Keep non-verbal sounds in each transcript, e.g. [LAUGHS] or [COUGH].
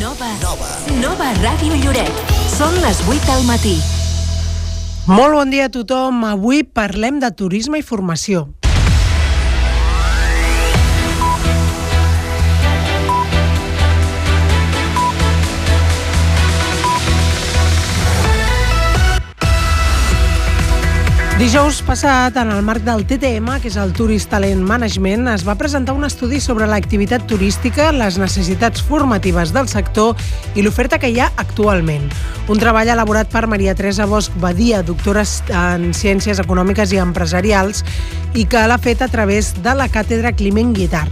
Nova. Nova. Nova Ràdio Lloret. Són les 8 al matí. Molt bon dia a tothom. Avui parlem de turisme i formació. Dijous passat, en el marc del TTM, que és el Tourist Talent Management, es va presentar un estudi sobre l'activitat turística, les necessitats formatives del sector i l'oferta que hi ha actualment. Un treball elaborat per Maria Teresa Bosch Badia, doctora en Ciències Econòmiques i Empresarials, i que l'ha fet a través de la càtedra Climent Guitar.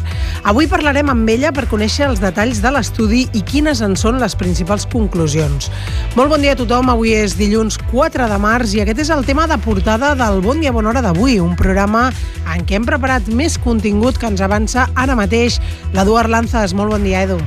Avui parlarem amb ella per conèixer els detalls de l'estudi i quines en són les principals conclusions. Molt bon dia a tothom, avui és dilluns 4 de març i aquest és el tema de portada del Bon Dia Bona Hora d'avui, un programa en què hem preparat més contingut que ens avança ara mateix l'Eduard Lanzas. Molt bon dia, Edu.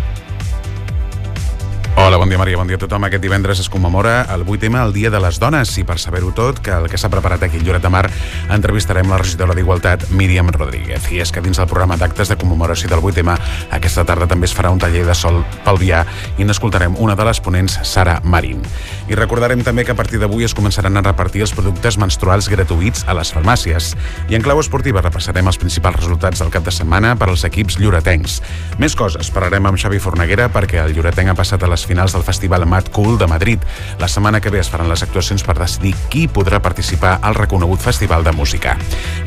Hola, bon dia Maria, bon dia a tothom. Aquest divendres es commemora el 8M, el Dia de les Dones, i per saber-ho tot, que el que s'ha preparat aquí a Lloret de Mar, entrevistarem la regidora d'Igualtat, Míriam Rodríguez. I és que dins del programa d'actes de commemoració del 8M, aquesta tarda també es farà un taller de sol pelvià i n'escoltarem una de les ponents, Sara Marín. I recordarem també que a partir d'avui es començaran a repartir els productes menstruals gratuïts a les farmàcies. I en clau esportiva repassarem els principals resultats del cap de setmana per als equips lloretencs. Més coses, parlarem amb Xavi Forneguera perquè el lloretenc ha passat a les finals del Festival Mad Cool de Madrid. La setmana que ve es faran les actuacions per decidir qui podrà participar al reconegut Festival de Música.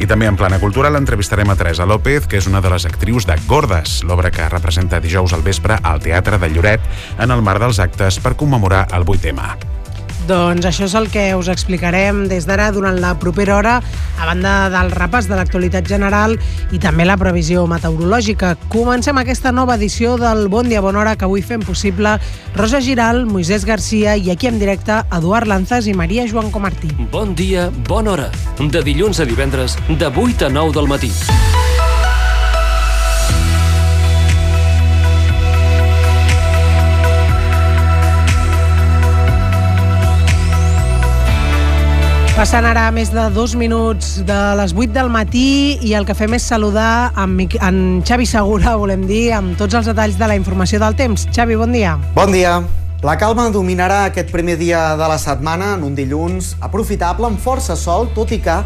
I també en plana cultural entrevistarem a Teresa López, que és una de les actrius de Gordes, l'obra que representa dijous al vespre al Teatre de Lloret en el marc dels actes per commemorar el 8M. Doncs això és el que us explicarem des d'ara durant la propera hora, a banda del repàs de l'actualitat general i també la previsió meteorològica. Comencem aquesta nova edició del Bon Dia Bona Hora que avui fem possible Rosa Giral, Moisès Garcia i aquí en directe Eduard Lanzas i Maria Joan Comartí. Bon dia, bona hora. De dilluns a divendres, de 8 a 9 del matí. Passant ara més de dos minuts de les 8 del matí i el que fem és saludar en, en Xavi Segura, [LAUGHS] volem dir, amb tots els detalls de la informació del temps. Xavi, bon dia. Bon dia. La calma dominarà aquest primer dia de la setmana, en un dilluns aprofitable, amb força sol, tot i que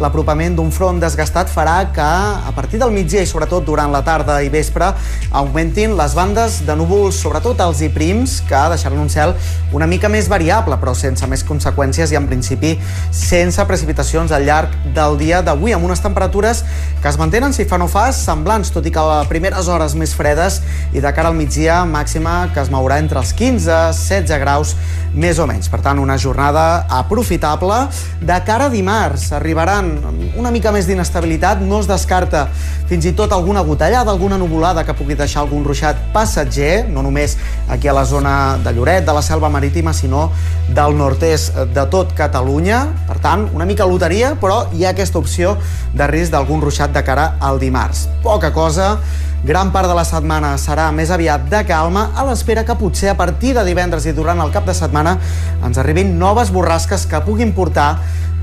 l'apropament d'un front desgastat farà que a partir del migdia i sobretot durant la tarda i vespre augmentin les bandes de núvols, sobretot els i prims, que deixaran un cel una mica més variable, però sense més conseqüències i en principi sense precipitacions al llarg del dia d'avui, amb unes temperatures que es mantenen, si fa no fa, semblants, tot i que a primeres hores més fredes i de cara al migdia màxima que es mourà entre els 15 16 graus més o menys. Per tant, una jornada aprofitable. De cara a dimarts arribaran una mica més d'inestabilitat, no es descarta fins i tot alguna gotellada, alguna nuvolada que pugui deixar algun ruixat passatger, no només aquí a la zona de Lloret, de la selva marítima, sinó del nord-est de tot Catalunya. Per tant, una mica loteria, però hi ha aquesta opció de risc d'algun ruixat de cara al dimarts. Poca cosa, Gran part de la setmana serà més aviat de calma, a l'espera que potser a partir de divendres i durant el cap de setmana ens arribin noves borrasques que puguin portar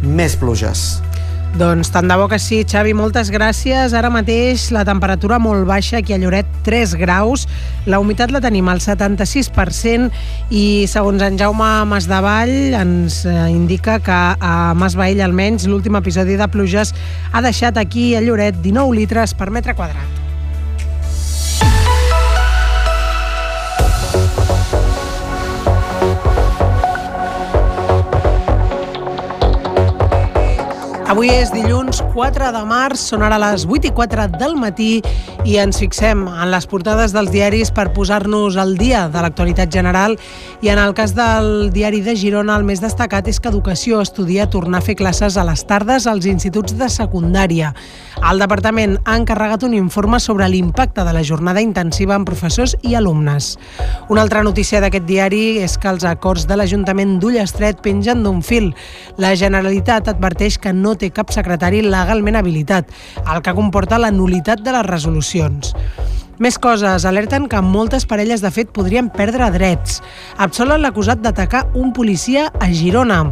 més pluges. Doncs tant de bo que sí, Xavi, moltes gràcies. Ara mateix la temperatura molt baixa, aquí a Lloret 3 graus, la humitat la tenim al 76% i segons en Jaume Masdavall ens eh, indica que a Masvall almenys l'últim episodi de pluges ha deixat aquí a Lloret 19 litres per metre quadrat. Avui és dilluns 4 de març, són ara les 8 i 4 del matí i ens fixem en les portades dels diaris per posar-nos al dia de l'actualitat general i en el cas del diari de Girona el més destacat és que Educació estudia tornar a fer classes a les tardes als instituts de secundària. El departament ha encarregat un informe sobre l'impacte de la jornada intensiva amb professors i alumnes. Una altra notícia d'aquest diari és que els acords de l'Ajuntament d'Ullestret pengen d'un fil. La Generalitat adverteix que no té cap secretari legalment habilitat, el que comporta la nulitat de les resolucions. Més coses. Alerten que moltes parelles de fet podrien perdre drets. Absolen l'acusat d'atacar un policia a Girona.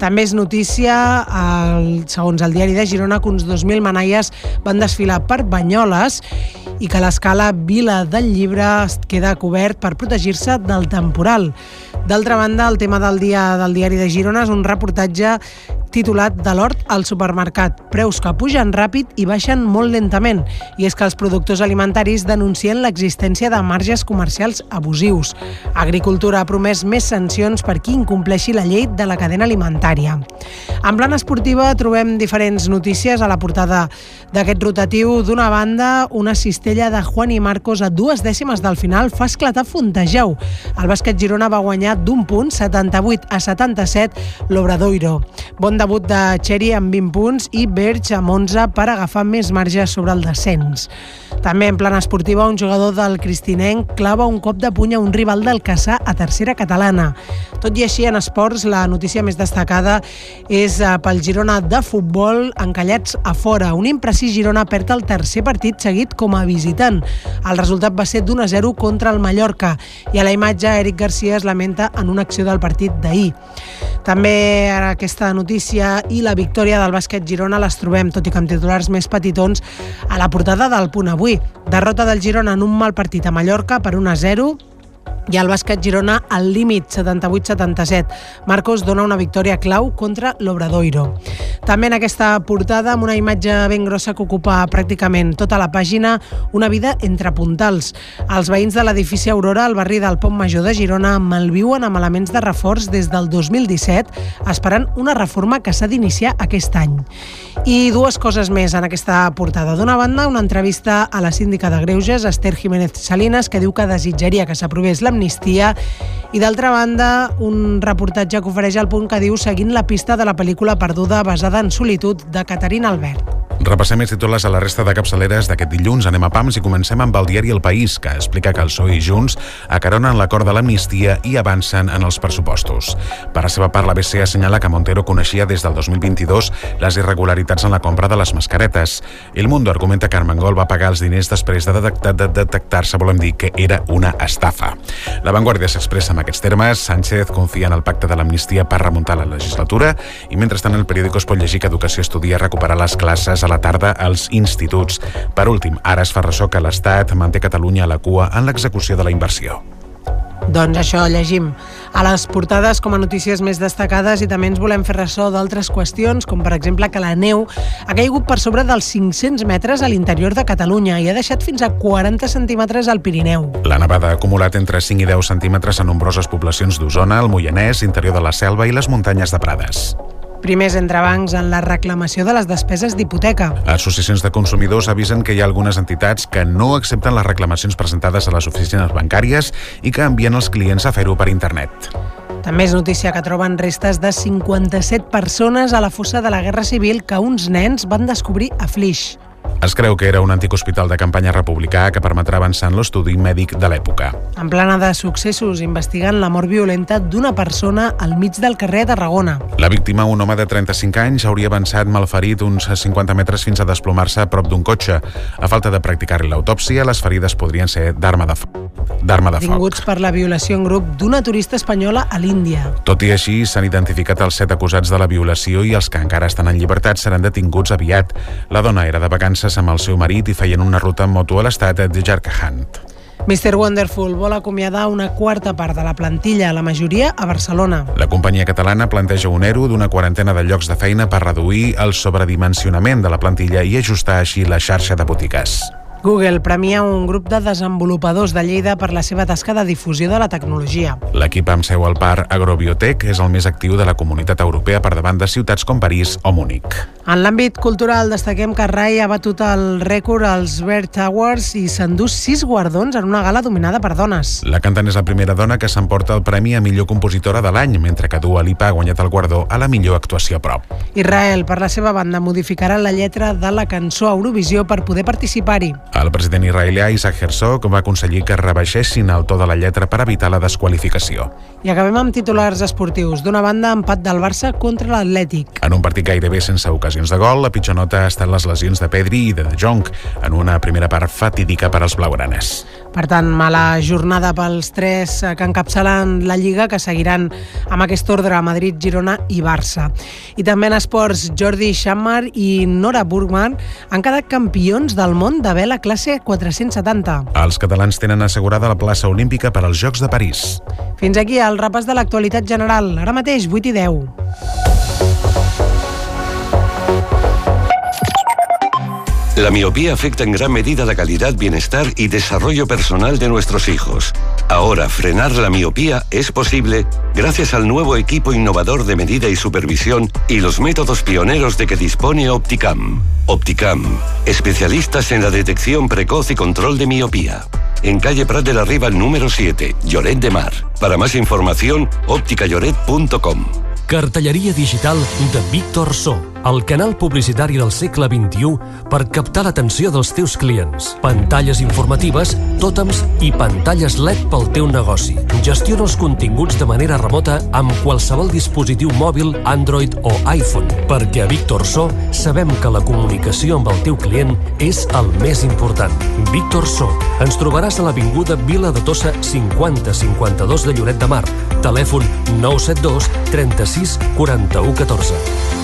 També és notícia, el, segons el diari de Girona, que uns 2.000 manaies van desfilar per Banyoles i que l'escala Vila del Llibre queda cobert per protegir-se del temporal. D'altra banda, el tema del dia del diari de Girona és un reportatge titulat De l'hort al supermercat. Preus que pugen ràpid i baixen molt lentament. I és que els productors alimentaris denuncien l'existència de marges comercials abusius. Agricultura ha promès més sancions per qui incompleixi la llei de la cadena alimentària. En plan esportiva trobem diferents notícies a la portada d'aquest rotatiu. D'una banda, una cistella de Juan i Marcos a dues dècimes del final fa esclatar Fontejau. El bàsquet Girona va guanyar d'un punt, 78 a 77, l'Obradoiro. Bon debut de Txeri amb 20 punts i Berge amb 11 per agafar més marge sobre el descens. També en plana esportiva, un jugador del Cristinenc clava un cop de puny a un rival del Caçà a tercera catalana. Tot i així, en esports, la notícia més destacada és eh, pel Girona de futbol encallats a fora. Un imprecís Girona perd el tercer partit seguit com a visitant. El resultat va ser d'1 a 0 contra el Mallorca i a la imatge Eric Garcia es lamenta en una acció del partit d'ahir. També aquesta notícia i la victòria del bàsquet Girona les trobem, tot i que amb titulars més petitons, a la portada del punt avui. Derrota del Girona en un mal partit a Mallorca per 1 a 0, i el bàsquet Girona al límit 78-77. Marcos dona una victòria clau contra l'Obradoiro. També en aquesta portada, amb una imatge ben grossa que ocupa pràcticament tota la pàgina, una vida entre puntals. Els veïns de l'edifici Aurora, al barri del Pont Major de Girona, malviuen amb elements de reforç des del 2017, esperant una reforma que s'ha d'iniciar aquest any. I dues coses més en aquesta portada. D'una banda, una entrevista a la síndica de Greuges, Esther Jiménez Salinas, que diu que desitjaria que s'aprovés l'amnistia i d'altra banda un reportatge que ofereix el punt que diu seguint la pista de la pel·lícula perduda basada en solitud de Caterina Albert. Repassem els titulars a la resta de capçaleres d'aquest dilluns. Anem a PAMS i comencem amb el diari El País, que explica que el PSOE i Junts acaronen l'acord de l'amnistia i avancen en els pressupostos. Per la seva part, l'ABC assenyala que Montero coneixia des del 2022 les irregularitats en la compra de les mascaretes. El Mundo argumenta que Armengol va pagar els diners després de detectar-se, de detectar volem dir, que era una estafa. La Vanguardia s'expressa en aquests termes. Sánchez confia en el pacte de l'amnistia per remuntar la legislatura i mentrestant el periòdico es pot llegir que Educació estudia recuperar les classes a la tarda als instituts. Per últim, ara es fa ressò que l'Estat manté Catalunya a la cua en l'execució de la inversió. Doncs això llegim a les portades com a notícies més destacades i també ens volem fer ressò d'altres qüestions, com per exemple que la neu ha caigut per sobre dels 500 metres a l'interior de Catalunya i ha deixat fins a 40 centímetres al Pirineu. La nevada ha acumulat entre 5 i 10 centímetres a nombroses poblacions d'Osona, el Moianès, interior de la Selva i les muntanyes de Prades primers entrebancs en la reclamació de les despeses d'hipoteca. Associacions de consumidors avisen que hi ha algunes entitats que no accepten les reclamacions presentades a les oficines bancàries i que envien els clients a fer-ho per internet. També és notícia que troben restes de 57 persones a la fossa de la Guerra Civil que uns nens van descobrir a Flix. Es creu que era un antic hospital de campanya republicà que permetrà avançar en l'estudi mèdic de l'època. En plana de successos, investiguen la mort violenta d'una persona al mig del carrer Tarragona. La víctima, un home de 35 anys, hauria avançat malferit uns 50 metres fins a desplomar-se a prop d'un cotxe. A falta de practicar-li l'autòpsia, les ferides podrien ser d'arma de, d'arma de foc. Vinguts per la violació en grup d'una turista espanyola a l'Índia. Tot i així, s'han identificat els set acusats de la violació i els que encara estan en llibertat seran detinguts aviat. La dona era de vacances amb el seu marit i feien una ruta en moto a l'estat de Jarkand. Mr. Wonderful vol acomiadar una quarta part de la plantilla, la majoria a Barcelona. La companyia catalana planteja un ERO d'una quarantena de llocs de feina per reduir el sobredimensionament de la plantilla i ajustar així la xarxa de botigues. Google premia un grup de desenvolupadors de Lleida per la seva tasca de difusió de la tecnologia. L'equip amb seu al parc Agrobiotech és el més actiu de la comunitat europea per davant de ciutats com París o Múnich. En l'àmbit cultural destaquem que Rai ha batut el rècord als Bert Awards i s'endú sis guardons en una gala dominada per dones. La cantant és la primera dona que s'emporta el premi a millor compositora de l'any, mentre que Dua Lipa ha guanyat el guardó a la millor actuació prop. Israel, per la seva banda, modificarà la lletra de la cançó a Eurovisió per poder participar-hi. El president israelià Isaac Herzog va aconseguir que rebaixessin el to de la lletra per evitar la desqualificació. I acabem amb titulars esportius. D'una banda, empat del Barça contra l'Atlètic. En un partit gairebé sense ocasions de gol, la pitjor nota ha estat les lesions de Pedri i de De Jong, en una primera part fatídica per als blaugranes. Per tant, mala jornada pels tres que encapçalen la Lliga, que seguiran amb aquest ordre a Madrid, Girona i Barça. I també en esports, Jordi Schammar i Nora Burgman han quedat campions del món de vela classe 470. Els catalans tenen assegurada la plaça olímpica per als Jocs de París. Fins aquí el repàs de l'actualitat general. Ara mateix, 8 i 10. La miopía afecta en gran medida la calidad, bienestar y desarrollo personal de nuestros hijos. Ahora, frenar la miopía es posible gracias al nuevo equipo innovador de medida y supervisión y los métodos pioneros de que dispone Opticam. Opticam, especialistas en la detección precoz y control de miopía. En calle Prat de la Riva número 7, Lloret de Mar. Para más información, opticalloret.com. Cartelleria digital de Víctor So, el canal publicitari del segle XXI per captar l'atenció dels teus clients. Pantalles informatives, tòtems i pantalles LED pel teu negoci. Gestiona els continguts de manera remota amb qualsevol dispositiu mòbil, Android o iPhone, perquè a Víctor So sabem que la comunicació amb el teu client és el més important. Víctor So. Ens trobaràs a l'Avinguda Vila de Tossa 5052 de Lloret de Mar. Telèfon 972 36 41 14.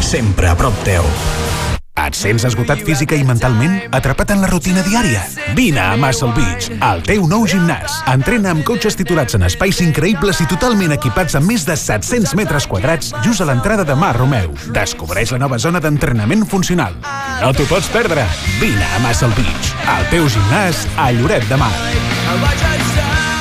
Sempre a prop teu. Et sents esgotat física i mentalment? Atrapat en la rutina diària? Vine a Muscle Beach, al teu nou gimnàs. Entrena amb cotxes titulats en espais increïbles i totalment equipats amb més de 700 metres quadrats just a l'entrada de Mar Romeu. Descobreix la nova zona d'entrenament funcional. No t'ho pots perdre. Vine a Muscle Beach, al teu gimnàs a Lloret de Mar.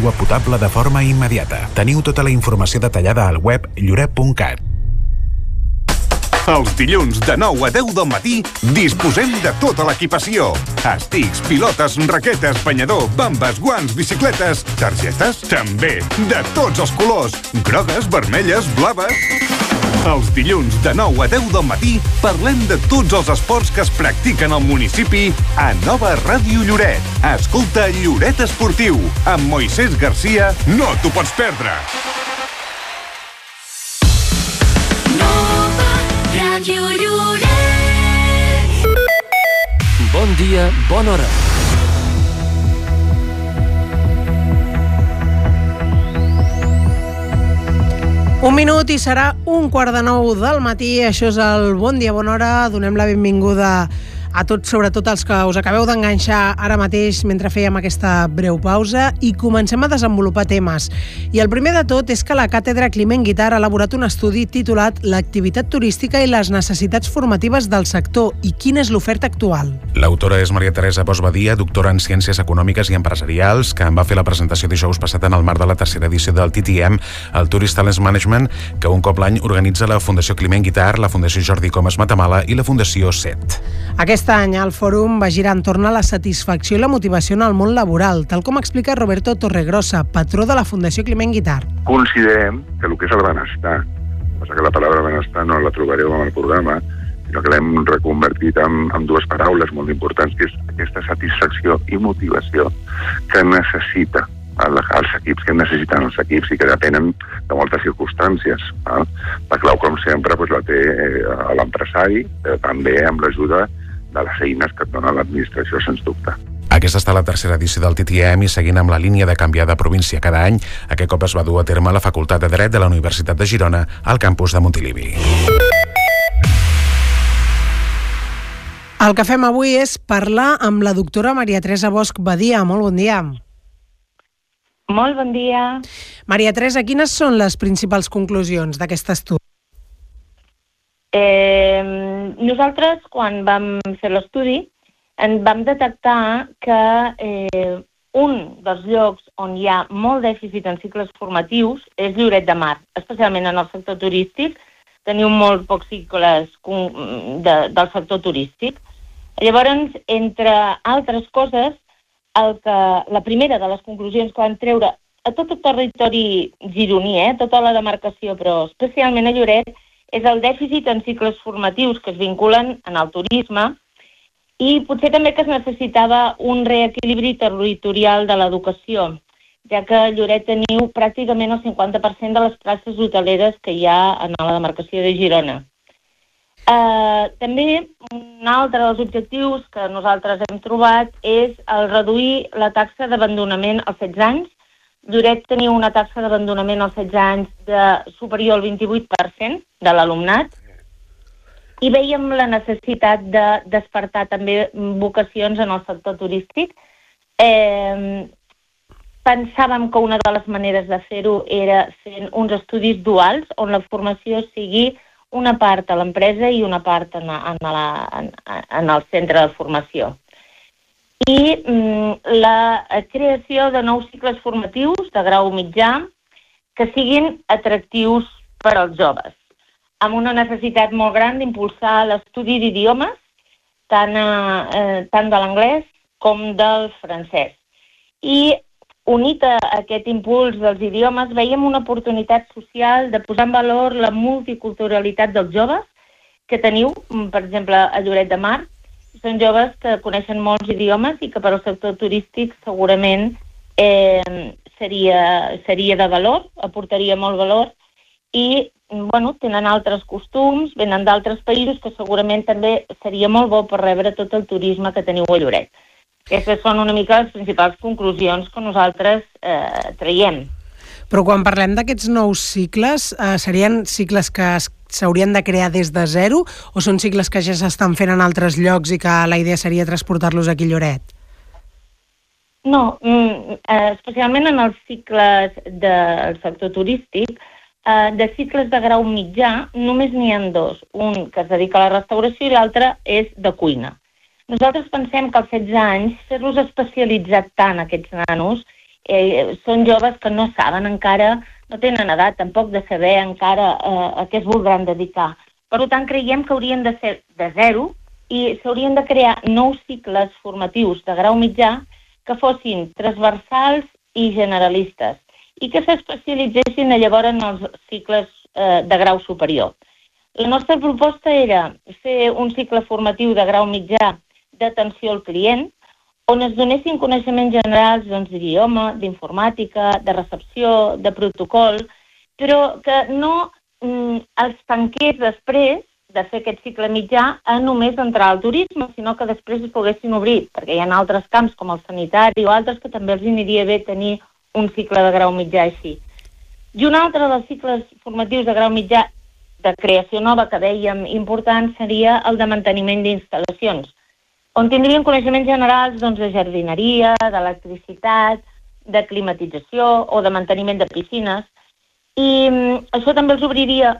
potable de forma immediata. Teniu tota la informació detallada al web lloret.cat. Els dilluns de 9 a 10 del matí disposem de tota l'equipació. Estics, pilotes, raquetes, banyador, bambes, guants, bicicletes, targetes, també, de tots els colors, grogues, vermelles, blaves... Els dilluns de 9 a 10 del matí parlem de tots els esports que es practiquen al municipi a Nova Ràdio Lloret. Escolta Lloret Esportiu amb Moisès Garcia. No t'ho pots perdre! Ràdio Lloret. Bon dia, bona hora. Un minut i serà un quart de nou del matí. Això és el Bon Dia, Bona Hora. Donem la benvinguda a tots, sobretot els que us acabeu d'enganxar ara mateix mentre fèiem aquesta breu pausa i comencem a desenvolupar temes. I el primer de tot és que la Càtedra Climent Guitar ha elaborat un estudi titulat L'activitat turística i les necessitats formatives del sector i quina és l'oferta actual. L'autora és Maria Teresa Bosch Badia, doctora en Ciències Econòmiques i Empresarials, que en va fer la presentació dijous passat en el marc de la tercera edició del TTM, el Tourist Talents Management, que un cop l'any organitza la Fundació Climent Guitar, la Fundació Jordi Comas Matamala i la Fundació SET. Aquest any el fòrum va girar entorn a la satisfacció i la motivació en el món laboral, tal com explica Roberto Torregrossa, patró de la Fundació Climent Guitar. Considerem que el que és el benestar, passa que la paraula benestar no la trobareu en el programa, sinó que l'hem reconvertit en, en dues paraules molt importants, que és aquesta satisfacció i motivació que necessita el, els equips, que necessiten els equips i que depenen de moltes circumstàncies. Eh? La clau, com sempre, doncs, la té eh, l'empresari, eh, també amb l'ajuda de les eines que et dona l'administració, sens dubte. Aquesta està la tercera edició del TTM i seguint amb la línia de canviar de província cada any, aquest cop es va dur a terme a la Facultat de Dret de la Universitat de Girona al campus de Montilivi. El que fem avui és parlar amb la doctora Maria Teresa Bosch Badia. Molt bon dia. Molt bon dia. Maria Teresa, quines són les principals conclusions d'aquest estudi? Eh, nosaltres, quan vam fer l'estudi, en vam detectar que eh, un dels llocs on hi ha molt dèficit en cicles formatius és Lloret de Mar, especialment en el sector turístic. Teniu molt pocs cicles de, del sector turístic. Llavors, entre altres coses, el que, la primera de les conclusions que van treure a tot el territori gironí, eh, tota la demarcació, però especialment a Lloret, és el dèficit en cicles formatius que es vinculen en el turisme i potser també que es necessitava un reequilibri territorial de l'educació, ja que a Lloret teniu pràcticament el 50% de les places hoteleres que hi ha en la demarcació de Girona. Uh, també un altre dels objectius que nosaltres hem trobat és el reduir la taxa d'abandonament als 16 anys. Lloret tenia una taxa d'abandonament als 16 anys de superior al 28% de l'alumnat i veiem la necessitat de despertar també vocacions en el sector turístic. Eh, pensàvem que una de les maneres de fer-ho era fent uns estudis duals on la formació sigui una part a l'empresa i una part en, en, la, en, en el centre de formació. I mm, la creació de nous cicles formatius de grau mitjà que siguin atractius per als joves, amb una necessitat molt gran d'impulsar l'estudi d'idiomes, tant, eh, tant de l'anglès com del francès. I unit a aquest impuls dels idiomes, veiem una oportunitat social de posar en valor la multiculturalitat dels joves que teniu, mm, per exemple, a Lloret de Mar. Són joves que coneixen molts idiomes i que per al sector turístic segurament eh, seria, seria de valor, aportaria molt valor i bueno, tenen altres costums, venen d'altres països que segurament també seria molt bo per rebre tot el turisme que teniu a Lloret. Aquestes són una mica les principals conclusions que nosaltres eh, traiem. Però quan parlem d'aquests nous cicles, eh, serien cicles que s'haurien de crear des de zero o són cicles que ja s'estan fent en altres llocs i que la idea seria transportar-los aquí a Lloret? No, mm, eh, especialment en els cicles del sector turístic, eh, de cicles de grau mitjà només n'hi ha dos. Un que es dedica a la restauració i l'altre és de cuina. Nosaltres pensem que als 16 anys fer-los especialitzar tant aquests nanos eh, són joves que no saben encara, no tenen edat tampoc de saber encara eh, a què es voldran dedicar. Per tant, creiem que haurien de ser de zero i s'haurien de crear nous cicles formatius de grau mitjà que fossin transversals i generalistes i que s'especialitzessin llavors en els cicles eh, de grau superior. La nostra proposta era fer un cicle formatiu de grau mitjà d'atenció al client, on es donessin coneixements generals doncs, d'idioma, d'informàtica, de recepció, de protocol, però que no mm, els tanqués després de fer aquest cicle mitjà a només entrar al turisme, sinó que després es poguessin obrir, perquè hi ha altres camps com el sanitari o altres que també els aniria bé tenir un cicle de grau mitjà així. I un altre dels cicles formatius de grau mitjà de creació nova que dèiem important seria el de manteniment d'instal·lacions on tindrien coneixements generals doncs, de jardineria, d'electricitat, de climatització o de manteniment de piscines. I mm, això també els obriria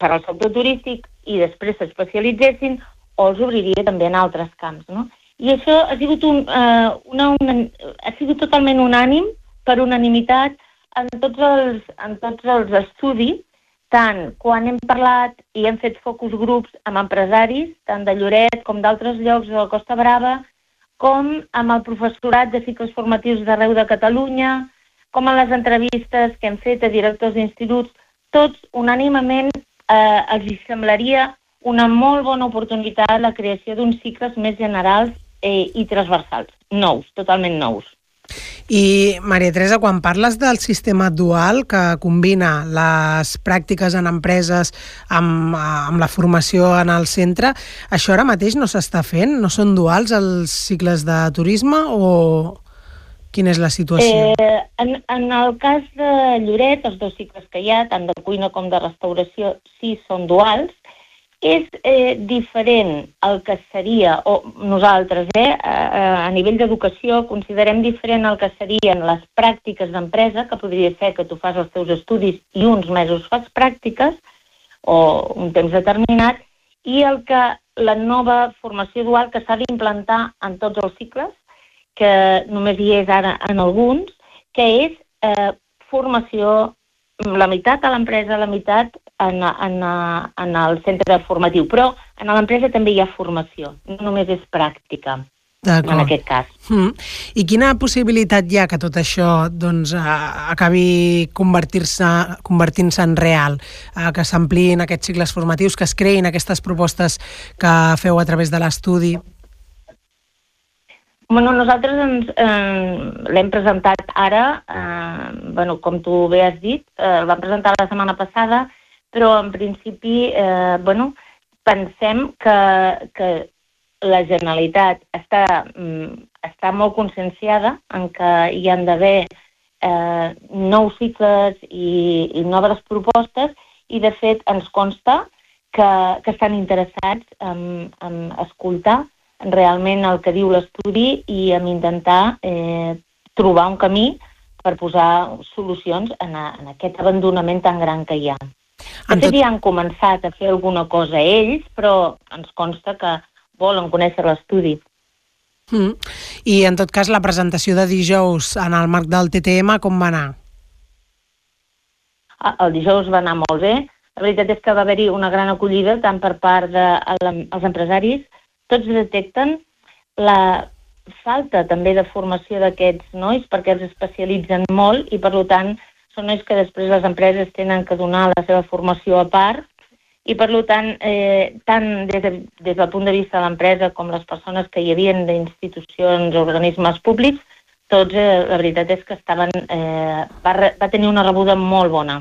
per al sector turístic i després s'especialitzessin o els obriria també en altres camps. No? I això ha sigut, un, uh, una, una, ha sigut totalment unànim, per unanimitat, en tots els, en tots els estudis tant quan hem parlat i hem fet focus grups amb empresaris, tant de Lloret com d'altres llocs de la Costa Brava, com amb el professorat de cicles formatius d'arreu de Catalunya, com en les entrevistes que hem fet a directors d'instituts, tots unànimament eh, els semblaria una molt bona oportunitat la creació d'uns cicles més generals eh, i transversals, nous, totalment nous. I, Maria Teresa, quan parles del sistema dual que combina les pràctiques en empreses amb, amb la formació en el centre, això ara mateix no s'està fent? No són duals els cicles de turisme o quina és la situació? Eh, en, en el cas de Lloret, els dos cicles que hi ha, tant de cuina com de restauració, sí són duals, és eh, diferent el que seria, o nosaltres, eh, a, a nivell d'educació, considerem diferent el que serien les pràctiques d'empresa, que podria ser que tu fas els teus estudis i uns mesos fas pràctiques, o un temps determinat, i el que la nova formació dual que s'ha d'implantar en tots els cicles, que només hi és ara en alguns, que és eh, formació la meitat a l'empresa, la meitat en, en, en el centre formatiu. Però en l'empresa també hi ha formació, no només és pràctica en aquest cas. Mm. I quina possibilitat hi ha que tot això doncs, acabi convertir-se convertint en real, que s'ampliïn aquests cicles formatius, que es creïn aquestes propostes que feu a través de l'estudi? Bueno, nosaltres ens, eh, l'hem presentat ara, eh, bueno, com tu bé has dit, eh, el vam presentar la setmana passada, però en principi, eh, bueno, pensem que, que la Generalitat està, mm, està molt conscienciada en que hi han d'haver eh, nous cicles i, i noves propostes i, de fet, ens consta que, que estan interessats en, en escoltar realment el que diu l'estudi i en intentar eh, trobar un camí per posar solucions en, a, en aquest abandonament tan gran que hi ha. Fet, tot... ja han començat a fer alguna cosa ells, però ens consta que volen conèixer l'estudi. Mm. I, en tot cas, la presentació de dijous en el marc del TTM, com va anar? Ah, el dijous va anar molt bé. La veritat és que va haver-hi una gran acollida tant per part dels de, empresaris tots detecten la falta també de formació d'aquests nois perquè els especialitzen molt i per tant són nois que després les empreses tenen que donar la seva formació a part i per tant, eh, tant des, de, des del punt de vista de l'empresa com les persones que hi havien d'institucions o organismes públics, tots eh, la veritat és que estaven, eh, va, va tenir una rebuda molt bona.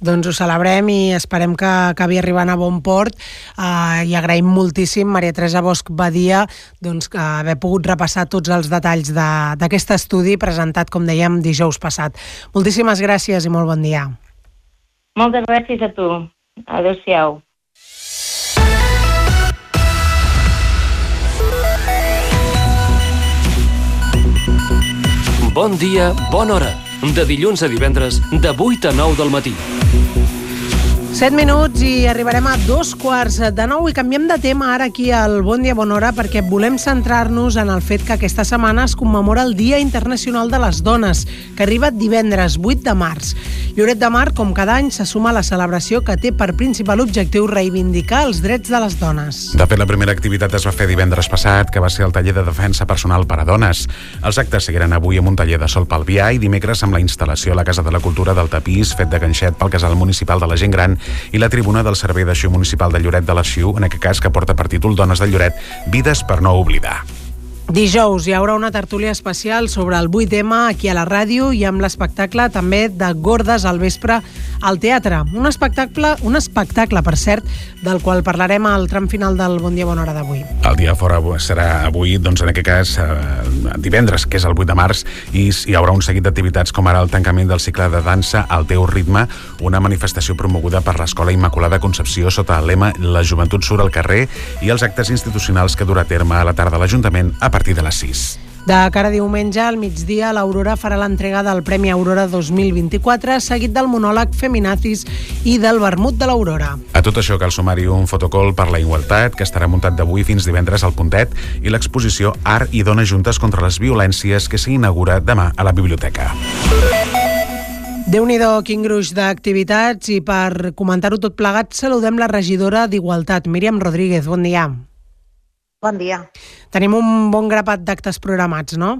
Doncs ho celebrem i esperem que acabi arribant a bon port eh, i agraïm moltíssim Maria Teresa Bosch Badia doncs, que haver pogut repassar tots els detalls d'aquest de, estudi presentat, com dèiem, dijous passat. Moltíssimes gràcies i molt bon dia. Moltes gràcies a tu. Adéu-siau. Bon dia, bona hora de dilluns a divendres, de 8 a 9 del matí. Thank you. 7 minuts i arribarem a dos quarts de nou i canviem de tema ara aquí al Bon Dia Bona Hora perquè volem centrar-nos en el fet que aquesta setmana es commemora el Dia Internacional de les Dones, que arriba divendres 8 de març. Lloret de Mar, com cada any, se suma a la celebració que té per principal objectiu reivindicar els drets de les dones. De fet, la primera activitat es va fer divendres passat, que va ser el taller de defensa personal per a dones. Els actes seguiran avui amb un taller de sol pel Vià i dimecres amb la instal·lació a la Casa de la Cultura del Tapís, fet de ganxet pel casal municipal de la gent gran i la tribuna del Servei d'Arxiu Municipal de Lloret de l'Arxiu, en aquest cas que porta per títol Dones de Lloret, vides per no oblidar. Dijous hi haurà una tertúlia especial sobre el 8M aquí a la ràdio i amb l'espectacle també de Gordes al vespre al teatre. Un espectacle, un espectacle, per cert, del qual parlarem al tram final del Bon Dia Bona Hora d'avui. El dia fora serà avui, doncs en aquest cas eh, divendres, que és el 8 de març, i hi haurà un seguit d'activitats com ara el tancament del cicle de dansa al teu ritme, una manifestació promoguda per l'Escola Immaculada Concepció sota el lema La joventut surt al carrer i els actes institucionals que durà a terme a la tarda l'Ajuntament a partir de les 6. De cara a diumenge, al migdia, l'Aurora farà l'entrega del Premi Aurora 2024, seguit del monòleg Feminazis i del vermut de l'Aurora. A tot això cal sumar-hi un fotocol per la igualtat, que estarà muntat d'avui fins divendres al Puntet, i l'exposició Art i Dones Juntes contra les Violències, que s'inaugura demà a la biblioteca. déu nhi quin gruix d'activitats i per comentar-ho tot plegat saludem la regidora d'Igualtat, Míriam Rodríguez. Bon dia. Bon dia. Tenim un bon grapat d'actes programats, no?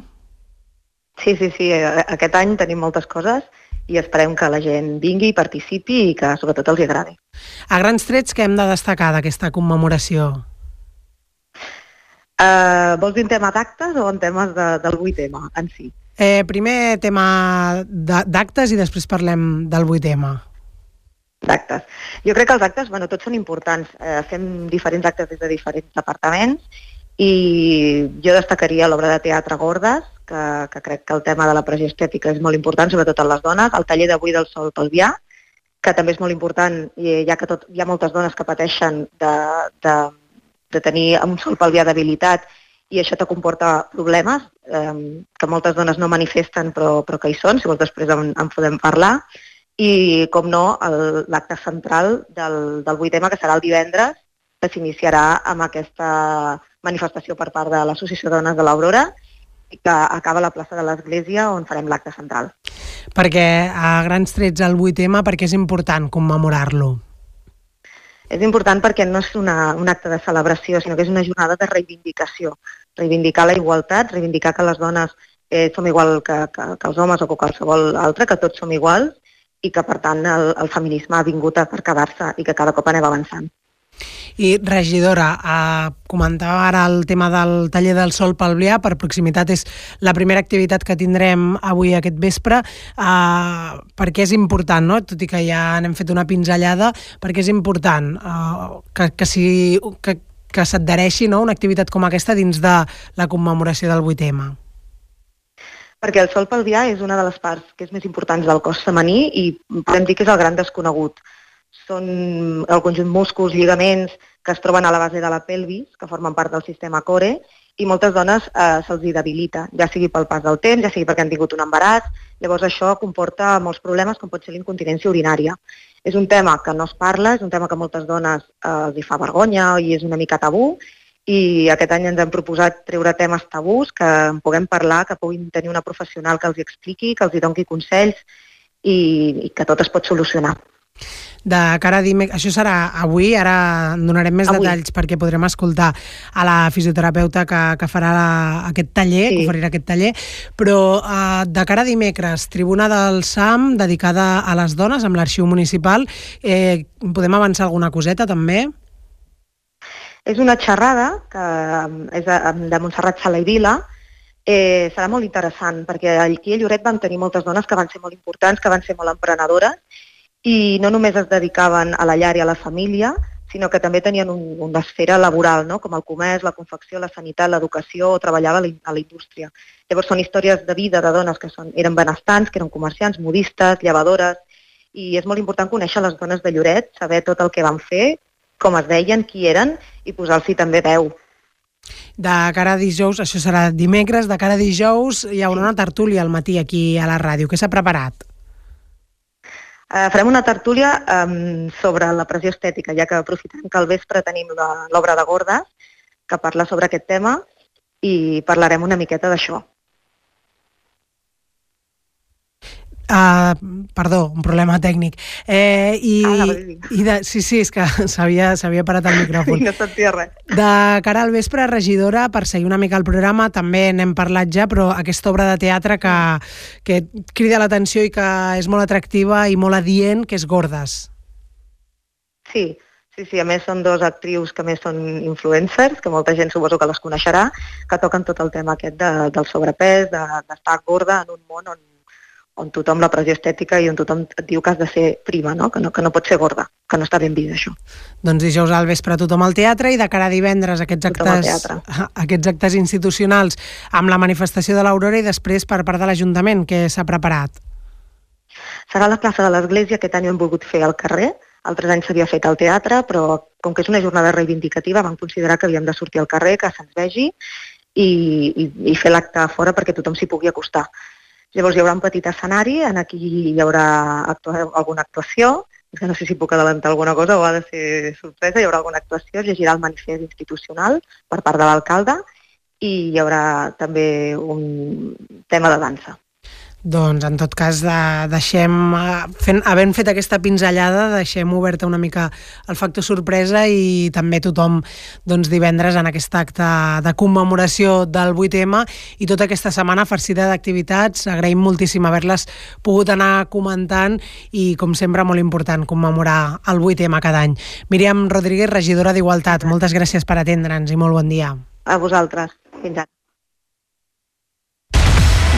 Sí, sí, sí. Aquest any tenim moltes coses i esperem que la gent vingui, participi i que sobretot els agradi. A grans trets, que hem de destacar d'aquesta commemoració? Uh, vols dir en tema d'actes o en temes de, del 8M en si? Eh, primer tema d'actes i després parlem del 8M. D'actes. Jo crec que els actes, bueno, tots són importants. Eh, fem diferents actes des de diferents departaments i jo destacaria l'obra de teatre Gordes, que, que crec que el tema de la pressió estètica és molt important, sobretot en les dones, el taller d'avui del Sol Pelvià, que també és molt important, i ja que tot, hi ha moltes dones que pateixen de, de, de tenir un sol pelvià debilitat i això te comporta problemes eh, que moltes dones no manifesten però, però que hi són, si vols després en, en podem parlar, i, com no, l'acte central del, del 8M, que serà el divendres, que s'iniciarà amb aquesta manifestació per part de l'Associació de Dones de l'Aurora i que acaba a la plaça de l'Església on farem l'acte central. Perquè a grans trets el 8M, perquè és important commemorar-lo. És important perquè no és una, un acte de celebració, sinó que és una jornada de reivindicació. Reivindicar la igualtat, reivindicar que les dones eh, som igual que, que, que els homes o que qualsevol altre, que tots som iguals i que, per tant, el, el feminisme ha vingut a per quedar-se i que cada cop anem avançant. I, regidora, eh, comentava ara el tema del taller del sol pelvià, per proximitat és la primera activitat que tindrem avui aquest vespre, eh, perquè és important, no? tot i que ja n'hem fet una pinzellada, perquè és important eh, que, que, si, que, que s'adhereixi no? una activitat com aquesta dins de la commemoració del 8M. Perquè el sol pelvià és una de les parts que és més importants del cos femení i podem dir que és el gran desconegut. Són el conjunt músculs, lligaments que es troben a la base de la pelvis, que formen part del sistema core, i moltes dones eh, se'ls debilita, ja sigui pel pas del temps, ja sigui perquè han tingut un embaràs, llavors això comporta molts problemes com pot ser l'incontinència urinària. És un tema que no es parla, és un tema que moltes dones eh, els hi fa vergonya i és una mica tabú, i aquest any ens hem proposat treure temes tabús, que en puguem parlar, que puguin tenir una professional que els hi expliqui, que els hi doni consells i, i que tot es pot solucionar. De cara a dimecres, això serà avui, ara donarem més Avui. detalls perquè podrem escoltar a la fisioterapeuta que, que farà la, aquest taller, sí. que oferirà aquest taller, però uh, de cara a dimecres, Tribuna del SAM dedicada a les dones amb l'arxiu municipal, eh, podem avançar alguna coseta també? És una xerrada que um, és de, de Montserrat Sala i Vila, eh, serà molt interessant perquè aquí a Lloret vam tenir moltes dones que van ser molt importants, que van ser molt emprenedores i no només es dedicaven a la llar i a la família, sinó que també tenien un, una esfera laboral, no? com el comerç, la confecció, la sanitat, l'educació, o treballava a la, a la indústria. Llavors són històries de vida de dones que són, eren benestants, que eren comerciants, modistes, llevadores, i és molt important conèixer les dones de Lloret, saber tot el que van fer, com es deien, qui eren, i posar-s'hi també veu. De cara a dijous, això serà dimecres, de cara a dijous hi haurà una tertúlia al matí aquí a la ràdio. Què s'ha preparat? Eh, farem una tertúlia um, sobre la pressió estètica, ja que aprofitem que al vespre tenim l'obra de Gordes, que parla sobre aquest tema, i parlarem una miqueta d'això. Uh, perdó, un problema tècnic. Eh, i, Ah, i de, sí, sí, és que [LAUGHS] s'havia parat el micròfon. no sentia res. De cara al vespre, regidora, per seguir una mica el programa, també n'hem parlat ja, però aquesta obra de teatre que, que crida l'atenció i que és molt atractiva i molt adient, que és Gordes. Sí, sí, sí, a més són dos actrius que més són influencers, que molta gent suposo que les coneixerà, que toquen tot el tema aquest de, del sobrepès, de- d'estar de, gorda en un món on, on tothom la pressió estètica i on tothom et diu que has de ser prima, no? Que, no, que no pots ser gorda, que no està ben vist això. Doncs dijous al vespre tothom al teatre i de cara a divendres aquests actes, [LAUGHS] aquests actes institucionals amb la manifestació de l'Aurora i després per part de l'Ajuntament, que s'ha preparat. Serà la plaça de l'Església, aquest any ho hem volgut fer al carrer, altres anys s'havia fet al teatre, però com que és una jornada reivindicativa vam considerar que havíem de sortir al carrer, que se'ns vegi i, i, i fer l'acte fora perquè tothom s'hi pugui acostar. Llavors hi haurà un petit escenari, en aquí hi haurà actua alguna actuació, és que no sé si puc adelantar alguna cosa o ha de ser sorpresa, hi haurà alguna actuació, es llegirà el manifest institucional per part de l'alcalde i hi haurà també un tema de dansa. Doncs, en tot cas, de, deixem, eh, fent, havent fet aquesta pinzellada, deixem oberta una mica el factor sorpresa i també tothom doncs, divendres en aquest acte de commemoració del 8M i tota aquesta setmana farcida d'activitats. Agraïm moltíssim haver-les pogut anar comentant i, com sempre, molt important commemorar el 8M cada any. Míriam Rodríguez, regidora d'Igualtat, moltes gràcies per atendre'ns i molt bon dia. A vosaltres. Fins ara.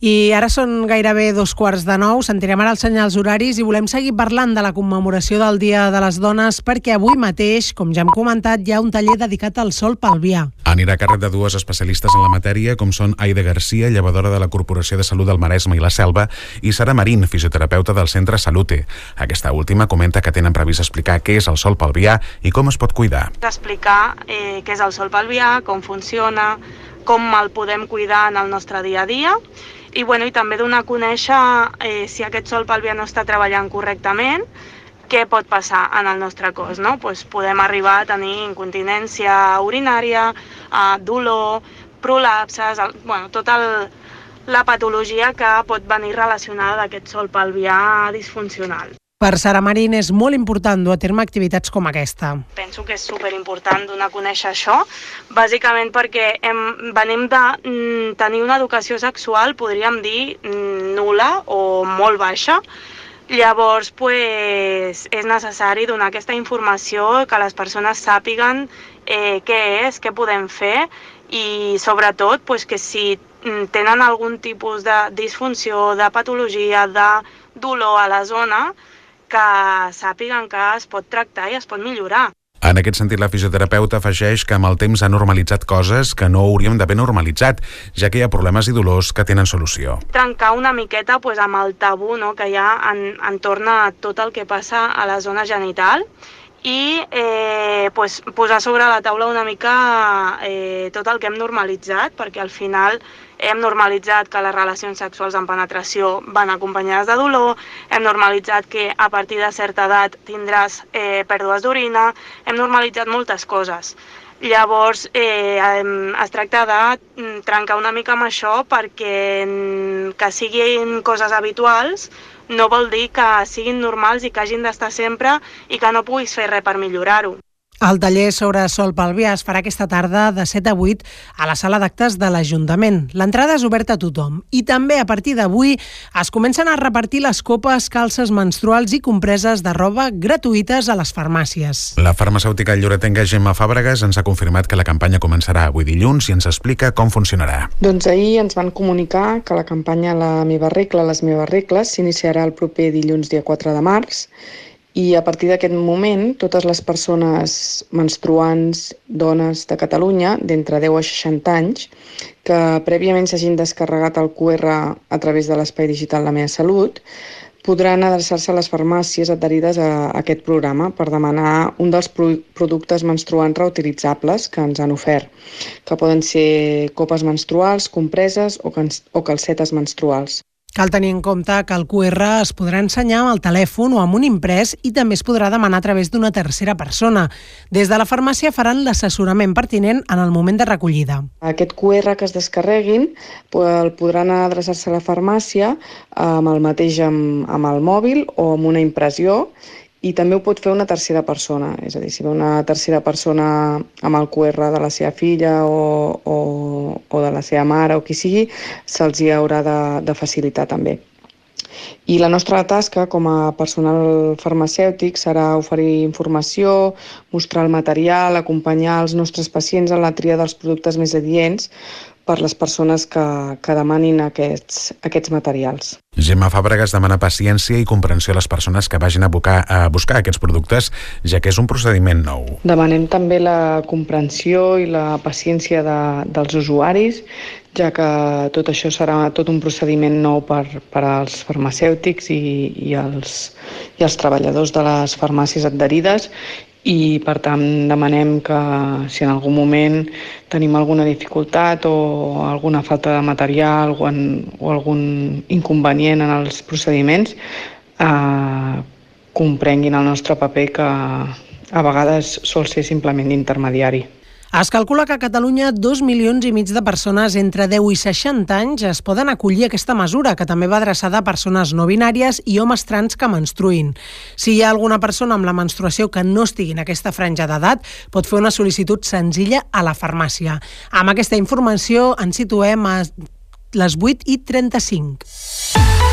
I ara són gairebé dos quarts de nou, sentirem ara els senyals horaris i volem seguir parlant de la commemoració del Dia de les Dones perquè avui mateix, com ja hem comentat, hi ha un taller dedicat al sol pelvià. Anirà a càrrec de dues especialistes en la matèria, com són Aida Garcia, llevadora de la Corporació de Salut del Maresme i la Selva, i Sara Marín, fisioterapeuta del Centre Salute. Aquesta última comenta que tenen previst explicar què és el sol pelvià i com es pot cuidar. explicar eh, què és el sol pelvià, com funciona, com el podem cuidar en el nostre dia a dia i, bueno, i també donar a conèixer eh, si aquest sol pelvià no està treballant correctament, què pot passar en el nostre cos, no? Pues podem arribar a tenir incontinència urinària, eh, dolor, prolapses, el, bueno, tota el, la patologia que pot venir relacionada d'aquest sol pelvià disfuncional. Per Sara Marín és molt important dur a terme activitats com aquesta. Penso que és superimportant donar a conèixer això, bàsicament perquè hem, venim de mm, tenir una educació sexual, podríem dir, mm, nula o molt baixa, Llavors, pues, és necessari donar aquesta informació, que les persones sàpiguen eh, què és, què podem fer i sobretot pues, que si mm, tenen algun tipus de disfunció, de patologia, de dolor a la zona, que sàpiguen que es pot tractar i es pot millorar. En aquest sentit, la fisioterapeuta afegeix que amb el temps ha normalitzat coses que no hauríem d'haver normalitzat, ja que hi ha problemes i dolors que tenen solució. Trencar una miqueta pues, amb el tabú no, que hi ha en, entorn a tot el que passa a la zona genital i eh, pues, posar sobre la taula una mica eh, tot el que hem normalitzat, perquè al final hem normalitzat que les relacions sexuals en penetració van acompanyades de dolor, hem normalitzat que a partir de certa edat tindràs eh, pèrdues d'orina, hem normalitzat moltes coses. Llavors, eh, es tracta de mm, trencar una mica amb això perquè mm, que siguin coses habituals no vol dir que siguin normals i que hagin d'estar sempre i que no puguis fer res per millorar-ho. El taller sobre sol pelvià es farà aquesta tarda de 7 a 8 a la sala d'actes de l'Ajuntament. L'entrada és oberta a tothom i també a partir d'avui es comencen a repartir les copes, calces menstruals i compreses de roba gratuïtes a les farmàcies. La farmacèutica lloretenca Gemma Fàbregas ens ha confirmat que la campanya començarà avui dilluns i ens explica com funcionarà. Doncs ahir ens van comunicar que la campanya La meva regla, les meves regles s'iniciarà el proper dilluns dia 4 de març i a partir d'aquest moment totes les persones menstruants, dones de Catalunya d'entre 10 a 60 anys que prèviament s'hagin descarregat el QR a través de l'espai digital La meva salut podran adreçar-se a les farmàcies adherides a aquest programa per demanar un dels productes menstruants reutilitzables que ens han ofert, que poden ser copes menstruals, compreses o, calcetes menstruals. Cal tenir en compte que el QR es podrà ensenyar amb el telèfon o amb un imprès i també es podrà demanar a través d'una tercera persona. Des de la farmàcia faran l'assessorament pertinent en el moment de recollida. Aquest QR que es descarreguin el podran adreçar-se a la farmàcia amb el mateix amb, amb el mòbil o amb una impressió i també ho pot fer una tercera persona, és a dir, si ve una tercera persona amb el QR de la seva filla o, o, o de la seva mare o qui sigui, se'ls hi haurà de, de facilitar també. I la nostra tasca com a personal farmacèutic serà oferir informació, mostrar el material, acompanyar els nostres pacients en la tria dels productes més adients per les persones que, que demanin aquests, aquests materials. Gemma Fàbregas demana paciència i comprensió a les persones que vagin a, buscar, a buscar aquests productes, ja que és un procediment nou. Demanem també la comprensió i la paciència de, dels usuaris, ja que tot això serà tot un procediment nou per, per als farmacèutics i, i, els, i els treballadors de les farmàcies adherides i per tant demanem que si en algun moment tenim alguna dificultat o alguna falta de material o, en, o algun inconvenient en els procediments eh, comprenguin el nostre paper que a vegades sol ser simplement d'intermediari. Es calcula que a Catalunya dos milions i mig de persones entre 10 i 60 anys es poden acollir a aquesta mesura, que també va adreçada a persones no binàries i homes trans que menstruïn. Si hi ha alguna persona amb la menstruació que no estigui en aquesta franja d'edat, pot fer una sol·licitud senzilla a la farmàcia. Amb aquesta informació ens situem a les 8 i 35.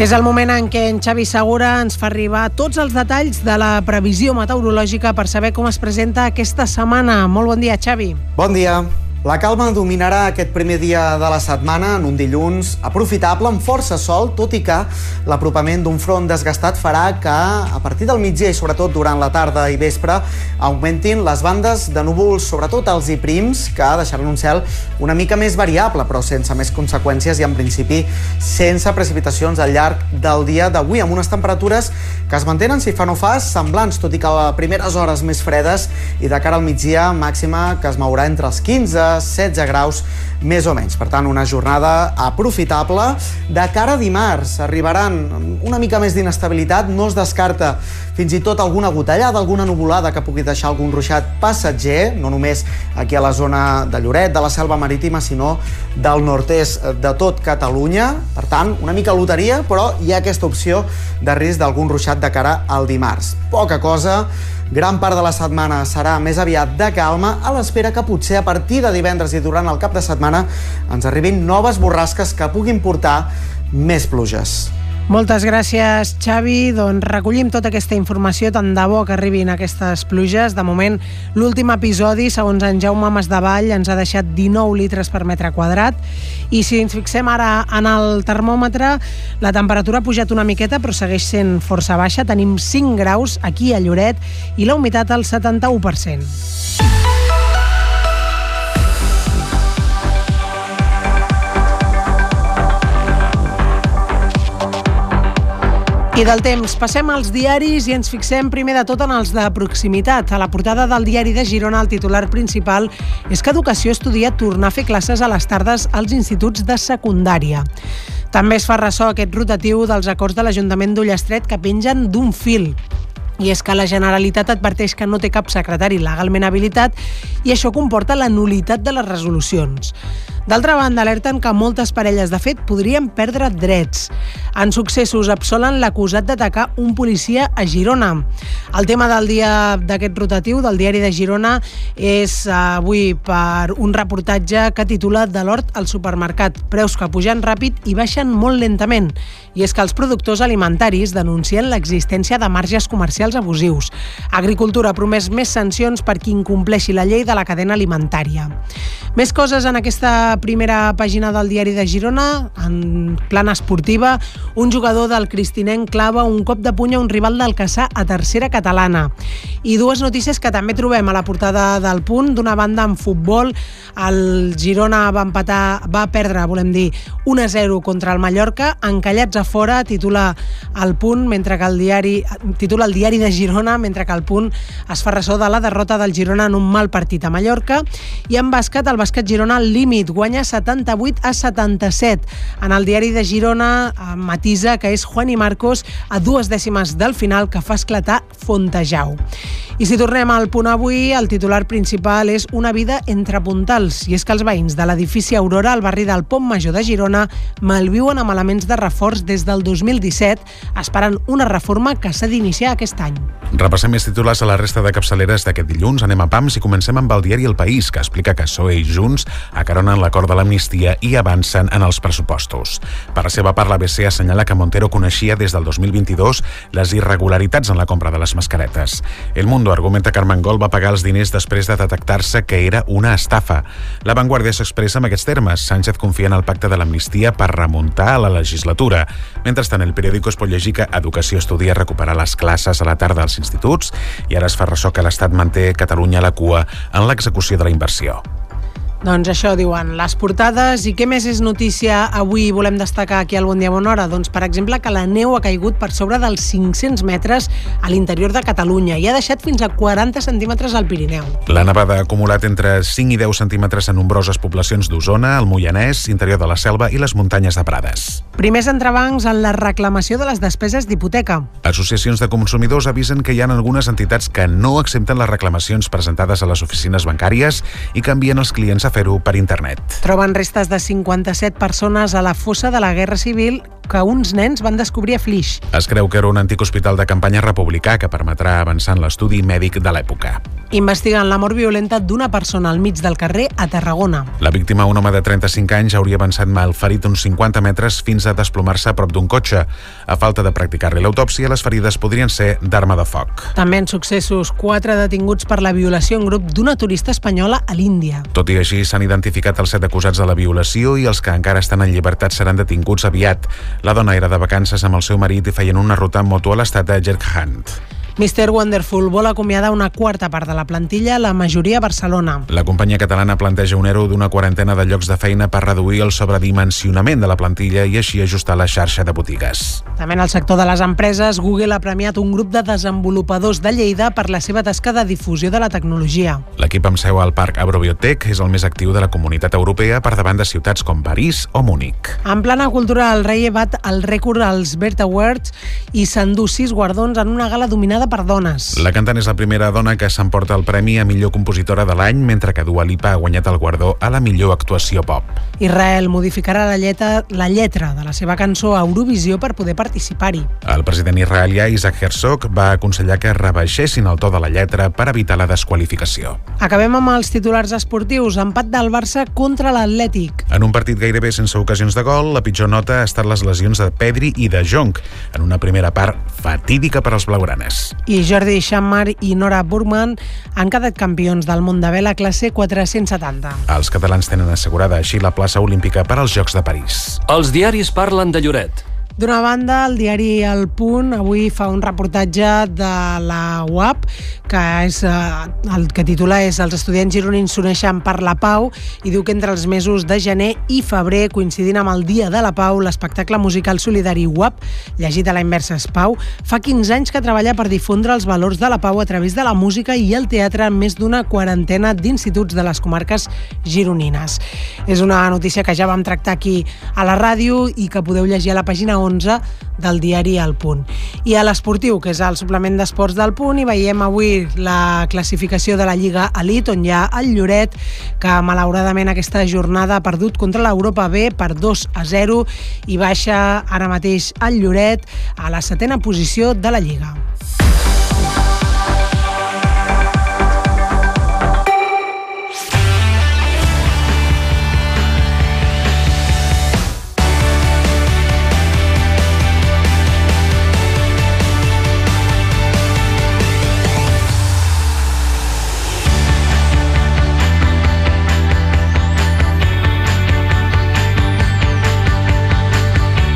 És el moment en què en Xavi Segura ens fa arribar tots els detalls de la previsió meteorològica per saber com es presenta aquesta setmana. Molt bon dia, Xavi. Bon dia. La calma dominarà aquest primer dia de la setmana en un dilluns aprofitable amb força sol, tot i que l'apropament d'un front desgastat farà que a partir del migdia i sobretot durant la tarda i vespre augmentin les bandes de núvols, sobretot els i prims, que deixaran un cel una mica més variable, però sense més conseqüències i en principi sense precipitacions al llarg del dia d'avui, amb unes temperatures que es mantenen, si fa no fa, semblants, tot i que a primeres hores més fredes i de cara al migdia màxima que es mourà entre els 15 16 graus més o menys. Per tant, una jornada aprofitable. De cara a dimarts arribaran una mica més d'inestabilitat, no es descarta fins i tot alguna gotellada, alguna nuvolada que pugui deixar algun ruixat passatger, no només aquí a la zona de Lloret, de la selva marítima, sinó del nord-est de tot Catalunya. Per tant, una mica loteria, però hi ha aquesta opció de risc d'algun ruixat de cara al dimarts. Poca cosa, Gran part de la setmana serà més aviat de calma, a l'espera que potser a partir de divendres i durant el cap de setmana ens arribin noves borrasques que puguin portar més pluges. Moltes gràcies, Xavi. Doncs recollim tota aquesta informació, tant de bo que arribin aquestes pluges. De moment, l'últim episodi, segons en Jaume Masdavall, ens ha deixat 19 litres per metre quadrat. I si ens fixem ara en el termòmetre, la temperatura ha pujat una miqueta, però segueix sent força baixa. Tenim 5 graus aquí a Lloret i la humitat al 71%. I del temps, passem als diaris i ens fixem primer de tot en els de proximitat. A la portada del diari de Girona el titular principal és que Educació estudia tornar a fer classes a les tardes als instituts de secundària. També es fa ressò aquest rotatiu dels acords de l'Ajuntament d'Ullestret que pengen d'un fil. I és que la Generalitat adverteix que no té cap secretari legalment habilitat i això comporta la nulitat de les resolucions. D'altra banda, alerten que moltes parelles de fet podrien perdre drets. En successos absolen l'acusat d'atacar un policia a Girona. El tema del dia d'aquest rotatiu del diari de Girona és eh, avui per un reportatge que titula De l'hort al supermercat, preus que pugen ràpid i baixen molt lentament. I és que els productors alimentaris denuncien l'existència de marges comercials abusius. Agricultura ha promès més sancions per qui incompleixi la llei de la cadena alimentària. Més coses en aquesta primera pàgina del diari de Girona, en plana esportiva, un jugador del Cristinenc clava un cop de puny a un rival del Caçà a tercera catalana. I dues notícies que també trobem a la portada del punt. D'una banda, en futbol, el Girona va empatar, va perdre, volem dir, 1-0 contra el Mallorca, encallats a fora, titula el punt, mentre que el diari, titula el diari de Girona, mentre que el punt es fa ressò de la derrota del Girona en un mal partit a Mallorca. I en bàsquet, el bàsquet Girona al límit, guanya 78 a 77. En el diari de Girona eh, matisa que és Juan i Marcos a dues dècimes del final que fa esclatar Fontejau. I si tornem al punt avui, el titular principal és una vida entre puntals, i és que els veïns de l'edifici Aurora al barri del Pont Major de Girona malviuen amb elements de reforç des del 2017, esperant una reforma que s'ha d'iniciar aquest any. Repassem més titulars a la resta de capçaleres d'aquest dilluns. Anem a PAMS i comencem amb el diari El País, que explica que PSOE i Junts acaronen l'acord de l'amnistia i avancen en els pressupostos. Per la seva part, l'ABC assenyala que Montero coneixia des del 2022 les irregularitats en la compra de les mascaretes. El Mundo argumenta que Armengol va pagar els diners després de detectar-se que era una estafa. La Vanguardia s'expressa en aquests termes. Sánchez confia en el pacte de l'amnistia per remuntar a la legislatura. Mentrestant, el periòdico es pot llegir que Educació estudia recuperar les classes a la tarda als instituts i ara es fa ressò que l'Estat manté Catalunya a la cua en l'execució de la inversió. Doncs això diuen les portades. I què més és notícia avui volem destacar aquí al Bon Dia Bona Hora? Doncs, per exemple, que la neu ha caigut per sobre dels 500 metres a l'interior de Catalunya i ha deixat fins a 40 centímetres al Pirineu. La nevada ha acumulat entre 5 i 10 centímetres en nombroses poblacions d'Osona, el Moianès, interior de la Selva i les muntanyes de Prades. Primers entrebancs en la reclamació de les despeses d'hipoteca. Associacions de consumidors avisen que hi ha algunes entitats que no accepten les reclamacions presentades a les oficines bancàries i que envien els clients a fer-ho per internet. Troben restes de 57 persones a la fossa de la Guerra Civil que uns nens van descobrir a Flix. Es creu que era un antic hospital de campanya republicà que permetrà avançar en l'estudi mèdic de l'època. Investiguen la mort violenta d'una persona al mig del carrer a Tarragona. La víctima, un home de 35 anys, hauria avançat malferit uns 50 metres fins a desplomar-se a prop d'un cotxe. A falta de practicar-li l'autòpsia, les ferides podrien ser d'arma de foc. També en successos, quatre detinguts per la violació en grup d'una turista espanyola a l'Índia. Tot i així, s'han identificat els set acusats de la violació i els que encara estan en llibertat seran detinguts aviat. La dona era de vacances amb el seu marit i feien una ruta amb moto a l'estat de Jerkhand. Mr. Wonderful vol acomiadar una quarta part de la plantilla, la majoria a Barcelona. La companyia catalana planteja un ERO d'una quarantena de llocs de feina per reduir el sobredimensionament de la plantilla i així ajustar la xarxa de botigues. També en el sector de les empreses, Google ha premiat un grup de desenvolupadors de Lleida per la seva tasca de difusió de la tecnologia. L'equip amb seu al Parc Agrobiotech és el més actiu de la comunitat europea per davant de ciutats com París o Múnich. En plana cultura, el rei bat el rècord als Bert Awards i s'endú sis guardons en una gala dominada per dones. La cantant és la primera dona que s'emporta el premi a millor compositora de l'any, mentre que Dua Lipa ha guanyat el guardó a la millor actuació pop. Israel modificarà la lletra, la lletra de la seva cançó a Eurovisió per poder participar-hi. El president israelià Isaac Herzog va aconsellar que rebaixessin el to de la lletra per evitar la desqualificació. Acabem amb els titulars esportius. Empat del Barça contra l'Atlètic. En un partit gairebé sense ocasions de gol, la pitjor nota ha estat les lesions de Pedri i de Jonc, en una primera part fatídica per als blaugranes. I Jordi Xammar i Nora Burman han quedat campions del món de vela classe 470. Els catalans tenen assegurada així la plaça olímpica per als Jocs de París. Els diaris parlen de Lloret. D'una banda, el diari El Punt avui fa un reportatge de la UAP que és, eh, el que titula és Els estudiants gironins s'uneixen per la pau i diu que entre els mesos de gener i febrer, coincidint amb el Dia de la Pau, l'espectacle musical solidari UAP, llegit a la inversa es Pau, fa 15 anys que treballa per difondre els valors de la pau a través de la música i el teatre en més d'una quarantena d'instituts de les comarques gironines. És una notícia que ja vam tractar aquí a la ràdio i que podeu llegir a la pàgina 11 del diari El Punt. I a l'esportiu, que és el suplement d'esports del Punt, i veiem avui la classificació de la Lliga Elite, on hi ha el Lloret, que malauradament aquesta jornada ha perdut contra l'Europa B per 2 a 0 i baixa ara mateix el Lloret a la setena posició de la Lliga.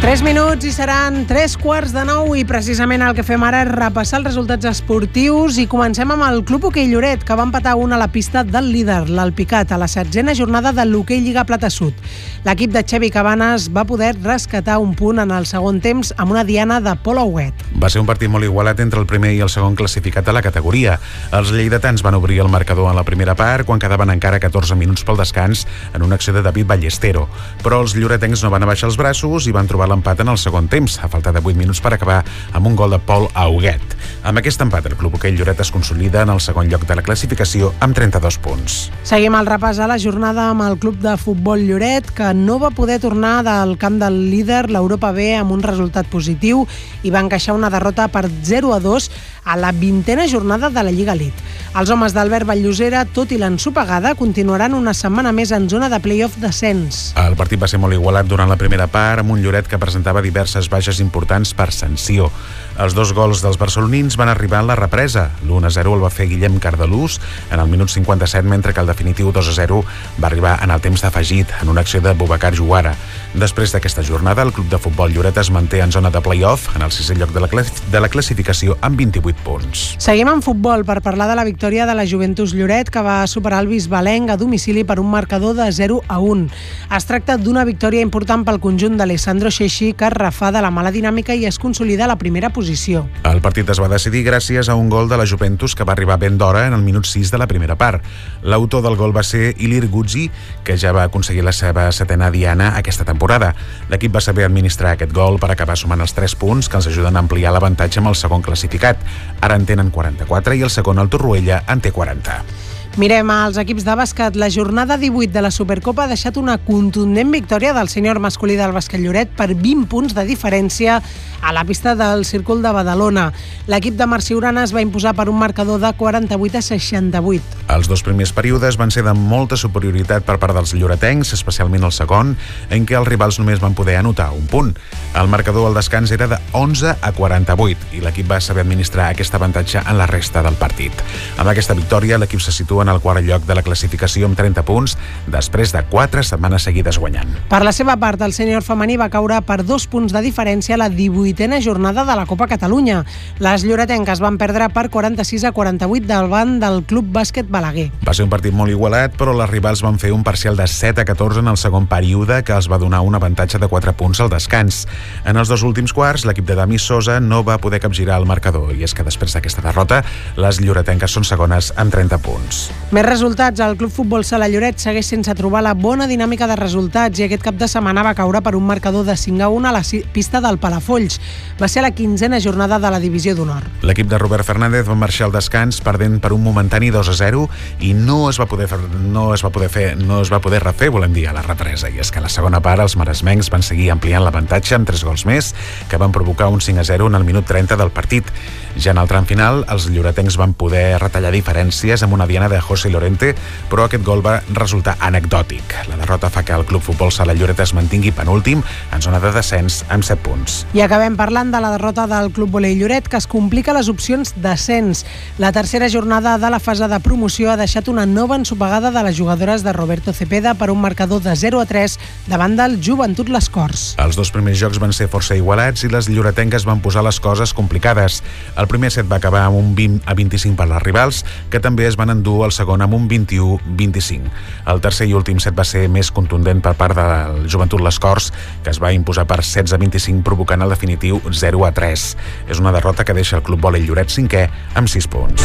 Tres minuts i seran tres quarts de nou i precisament el que fem ara és repassar els resultats esportius i comencem amb el Club Hoquei Lloret que va empatar una a la pista del líder, l'Alpicat, a la setzena jornada de l'Hoquei Lliga Plata Sud. L'equip de Xevi Cabanes va poder rescatar un punt en el segon temps amb una diana de Pol Auet. Va ser un partit molt igualat entre el primer i el segon classificat a la categoria. Els lleidatans van obrir el marcador en la primera part quan quedaven encara 14 minuts pel descans en una acció de David Ballestero. Però els lloretencs no van abaixar els braços i van trobar l'empat en el segon temps, a falta de 8 minuts per acabar amb un gol de Pol Auguet. Amb aquest empat, el Club Hoquei Lloret es consolida en el segon lloc de la classificació amb 32 punts. Seguim el repàs a la jornada amb el Club de Futbol Lloret, que no va poder tornar del camp del líder, l'Europa B, amb un resultat positiu i va encaixar una derrota per 0 a 2 a la vintena jornada de la Lliga Elite. Els homes d'Albert Vallllosera, tot i l'ensopegada, continuaran una setmana més en zona de play-off descens. El partit va ser molt igualat durant la primera part, amb un Lloret que presentava diverses baixes importants per sanció. Els dos gols dels barcelonins van arribar en la represa. L'1-0 el va fer Guillem Cardalús en el minut 57, mentre que el definitiu 2-0 va arribar en el temps d'afegit, en una acció de Bubacar Juara. Després d'aquesta jornada, el club de futbol Lloret es manté en zona de play-off, en el sisè lloc de la, de la classificació, amb 28 punts. Seguim en futbol per parlar de la victòria de la Juventus Lloret, que va superar el Bisbalenc a domicili per un marcador de 0 a 1. Es tracta d'una victòria important pel conjunt d'Alessandro Xeixi, que es refà de la mala dinàmica i es consolida la primera posició. El partit es va decidir gràcies a un gol de la Juventus que va arribar ben d'hora en el minut 6 de la primera part. L'autor del gol va ser Ilir Guzzi, que ja va aconseguir la seva setena diana aquesta temporada. L'equip va saber administrar aquest gol per acabar sumant els 3 punts que els ajuden a ampliar l'avantatge amb el segon classificat. Ara en tenen 44 i el segon, el Torroella, en té 40. Mirem als equips de bàsquet. La jornada 18 de la Supercopa ha deixat una contundent victòria del sènior masculí del bàsquet Lloret per 20 punts de diferència a la pista del Círcul de Badalona. L'equip de Marci Urana es va imposar per un marcador de 48 a 68. Els dos primers períodes van ser de molta superioritat per part dels lloretencs, especialment el segon, en què els rivals només van poder anotar un punt. El marcador al descans era de 11 a 48 i l'equip va saber administrar aquest avantatge en la resta del partit. Amb aquesta victòria, l'equip se situa en el quart lloc de la classificació amb 30 punts, després de 4 setmanes seguides guanyant. Per la seva part, el sènior femení va caure per dos punts de diferència a la 18a jornada de la Copa Catalunya. Les lloretenques van perdre per 46 a 48 davant del Club Bàsquet Balaguer. Va ser un partit molt igualat, però les rivals van fer un parcial de 7 a 14 en el segon període que els va donar un avantatge de 4 punts al descans. En els dos últims quarts, l'equip de Dami Sosa no va poder capgirar el marcador i és que després d'aquesta derrota, les lloretenques són segones amb 30 punts. Més resultats, el Club Futbol Sala Lloret segueix sense trobar la bona dinàmica de resultats i aquest cap de setmana va caure per un marcador de 5 a 1 a la pista del Palafolls. Va ser la quinzena jornada de la Divisió d'Honor. L'equip de Robert Fernández va marxar al descans perdent per un momentani 2 a 0 i no es va poder fer, no es va poder fer, no es va poder refer, volem dir, a la represa. I és que a la segona part els maresmencs van seguir ampliant l'avantatge amb 3 gols més que van provocar un 5 a 0 en el minut 30 del partit. Ja en el tram final, els lloretencs van poder retallar diferències amb una diana de José Lorente, però aquest gol va resultar anecdòtic. La derrota fa que el Club Futbol Sala Lloret es mantingui penúltim en zona de descens amb 7 punts. I acabem parlant de la derrota del Club Volei Lloret, que es complica les opcions d'ascens. La tercera jornada de la fase de promoció ha deixat una nova ensopegada de les jugadores de Roberto Cepeda per un marcador de 0 a 3 davant del Joventut Les Corts. Els dos primers jocs van ser força igualats i les lloretenques van posar les coses complicades. El primer set va acabar amb un 20 a 25 per les rivals, que també es van endur el segon amb un 21-25. El tercer i últim set va ser més contundent per part del Joventut Les Corts, que es va imposar per 16 a 25, provocant el definitiu 0 a 3. És una derrota que deixa el Club Vòlei Lloret cinquè amb 6 punts.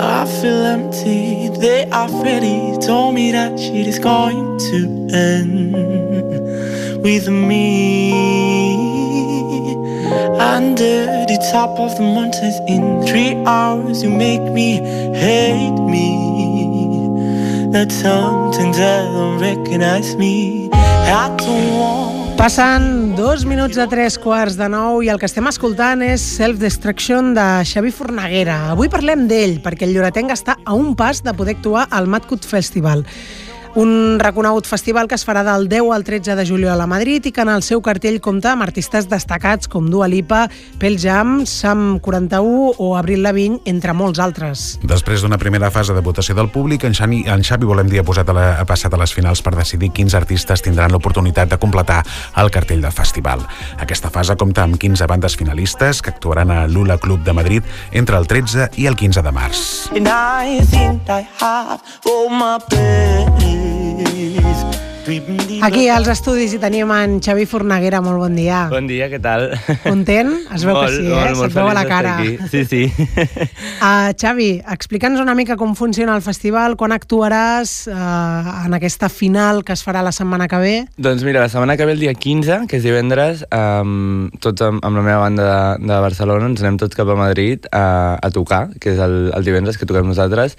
I feel empty. They already told me that shit is going to end with me. Under the top of the mountains in three hours, you make me hate me. That something don't recognize me. I don't want. Passen dos minuts a tres quarts de nou i el que estem escoltant és Self Destruction de Xavi Fornaguera. Avui parlem d'ell perquè el Lloretenc està a un pas de poder actuar al Mad Cut Festival. Un reconegut festival que es farà del 10 al 13 de juliol a Madrid i que en el seu cartell compta amb artistes destacats com Dua Lipa, Pel Jam, Sam 41 o Abril Lavigne, entre molts altres. Després d'una primera fase de votació del públic, en Xavi, en Xavi volem dir, ha, posat a la, ha passat a les finals per decidir quins artistes tindran l'oportunitat de completar el cartell del festival. Aquesta fase compta amb 15 bandes finalistes que actuaran a l'Ula Club de Madrid entre el 13 i el 15 de març. And I think I have all my place. Aquí als estudis hi tenim en Xavi Fornaguera, molt bon dia. Bon dia, què tal? Content? Es veu que sí, eh? Molt, molt Se't veu a la cara. aquí. Sí, sí. Uh, [LAUGHS] Xavi, explica'ns una mica com funciona el festival, quan actuaràs uh, en aquesta final que es farà la setmana que ve. doncs mira, la setmana que ve, el dia 15, que és divendres, um, tots amb, amb la meva banda de, de Barcelona ens anem tots cap a Madrid a, a tocar, que és el, el divendres que toquem nosaltres,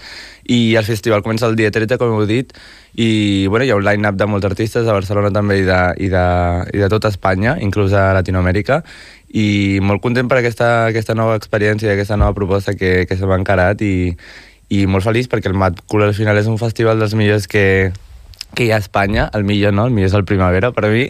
i el festival comença el dia 13, com heu dit, i bueno, hi ha un line-up de molts artistes de Barcelona també i de, i de, i de tota Espanya, inclús a Latinoamèrica, i molt content per aquesta, aquesta nova experiència i aquesta nova proposta que, que se m'ha encarat i, i molt feliç perquè el Mad Cool al final és un festival dels millors que, que hi ha a Espanya, el millor no, el millor és el Primavera per mi,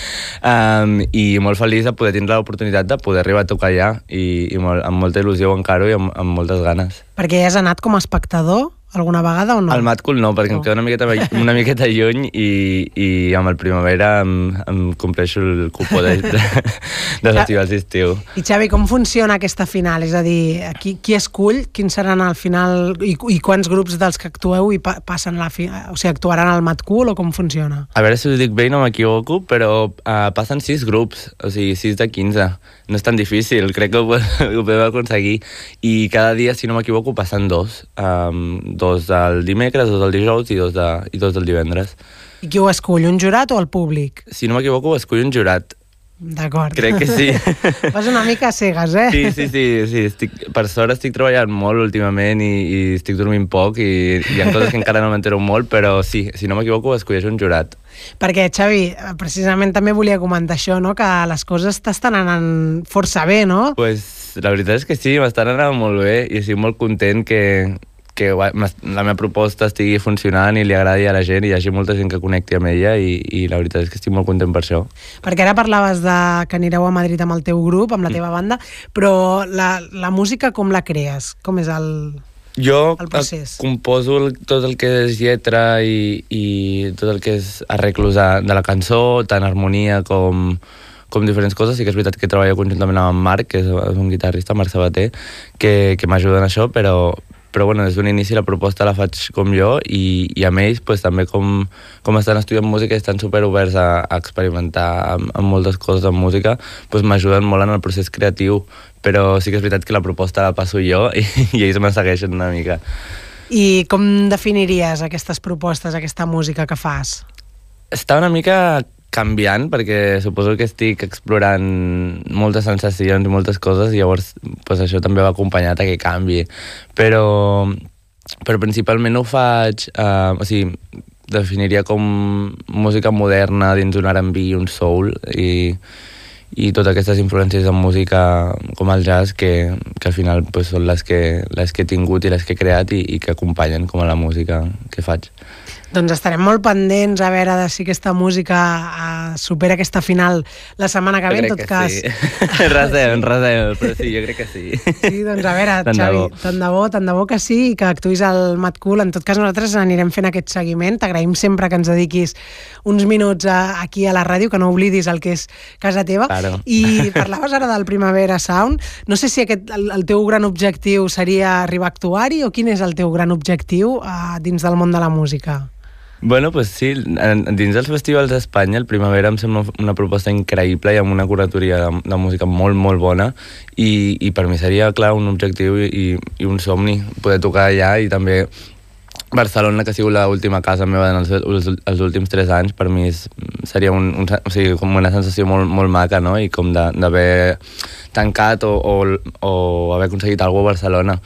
[LAUGHS] um, i molt feliç de poder tindre l'oportunitat de poder arribar a tocar allà i, i molt, amb molta il·lusió ho encaro i amb, amb moltes ganes. Perquè has anat com a espectador alguna vegada o no? El Mat Cool no, perquè em queda una miqueta, una miqueta lluny i, i amb el primavera em, em compleixo el cupó de, de, [LAUGHS] de festivals d'estiu. I Xavi, com funciona aquesta final? És a dir, qui, qui escull, quins seran al final i, i quants grups dels que actueu i pa, passen la fi, o sigui, actuaran al Mat Cool o com funciona? A veure si ho dic bé i no m'equivoco, però uh, passen sis grups, o sigui, sis de 15. No és tan difícil, crec que ho, [LAUGHS] ho podem aconseguir. I cada dia, si no m'equivoco, passen dos. Um, dos del dimecres, dos del dijous i dos, de, i dos del divendres. I qui ho escull, un jurat o el públic? Si no m'equivoco, ho escull un jurat. D'acord. Crec que sí. [LAUGHS] Vas una mica a cegues, eh? Sí, sí, sí, sí. Estic, per sort estic treballant molt últimament i, i estic dormint poc i, i hi ha coses que encara no m'entero molt, però sí, si no m'equivoco, escolleix un jurat. Perquè, Xavi, precisament també volia comentar això, no? que les coses t'estan anant força bé, no? Pues, la veritat és que sí, m'estan anant molt bé i estic molt content que, que la meva proposta estigui funcionant i li agradi a la gent i hi hagi molta gent que connecti amb ella i, i la veritat és que estic molt content per això. Perquè ara parlaves de que anireu a Madrid amb el teu grup, amb la teva banda, però la, la música com la crees? Com és el, jo el procés? composo el, tot el que és lletra i, i tot el que és arreglos de, de la cançó, tant harmonia com, com diferents coses. Sí que és veritat que treballo conjuntament amb en Marc, que és un guitarrista, Marc Sabater, que, que m'ajuda en això, però, però bueno, des d'un inici la proposta la faig com jo i, i amb ells pues, també com, com estan estudiant música i estan superoberts a, a experimentar amb, amb moltes coses de música, pues, m'ajuden molt en el procés creatiu, però sí que és veritat que la proposta la passo jo i, [LAUGHS] i ells me segueixen una mica. I com definiries aquestes propostes, aquesta música que fas? Està una mica canviant perquè suposo que estic explorant moltes sensacions i moltes coses i llavors pues, això també va acompanyat a que canvi però, però principalment ho faig uh, o sigui, definiria com música moderna dins un R&B i un soul i, i totes aquestes influències en música com el jazz que, que al final pues, són les que, les que he tingut i les que he creat i, i que acompanyen com a la música que faig. Doncs estarem molt pendents a veure de si aquesta música uh, supera aquesta final la setmana que ve, en tot que cas. [LAUGHS] Sí. rasem, rasem, però sí, jo crec que sí. Sí, doncs a veure, [LAUGHS] Tant de Xavi, bo. tant de bo, tant de bo que sí, i que actuïs al Mad Cool. En tot cas, nosaltres anirem fent aquest seguiment. T'agraïm sempre que ens dediquis uns minuts a, aquí a la ràdio, que no oblidis el que és casa teva. Claro. I parlaves ara del Primavera Sound. No sé si aquest, el, el teu gran objectiu seria arribar a actuar-hi o quin és el teu gran objectiu uh, dins del món de la música? Bueno, pues sí, en, dins dels festivals d'Espanya el Primavera em sembla una proposta increïble i amb una curatoria de, de música molt, molt bona i, i per mi seria, clar, un objectiu i, i un somni poder tocar allà i també Barcelona, que ha sigut l'última casa meva en els, els, els últims tres anys, per mi és, seria un, un, o sigui, com una sensació molt, molt maca, no? I com d'haver tancat o, o, o haver aconseguit alguna a Barcelona.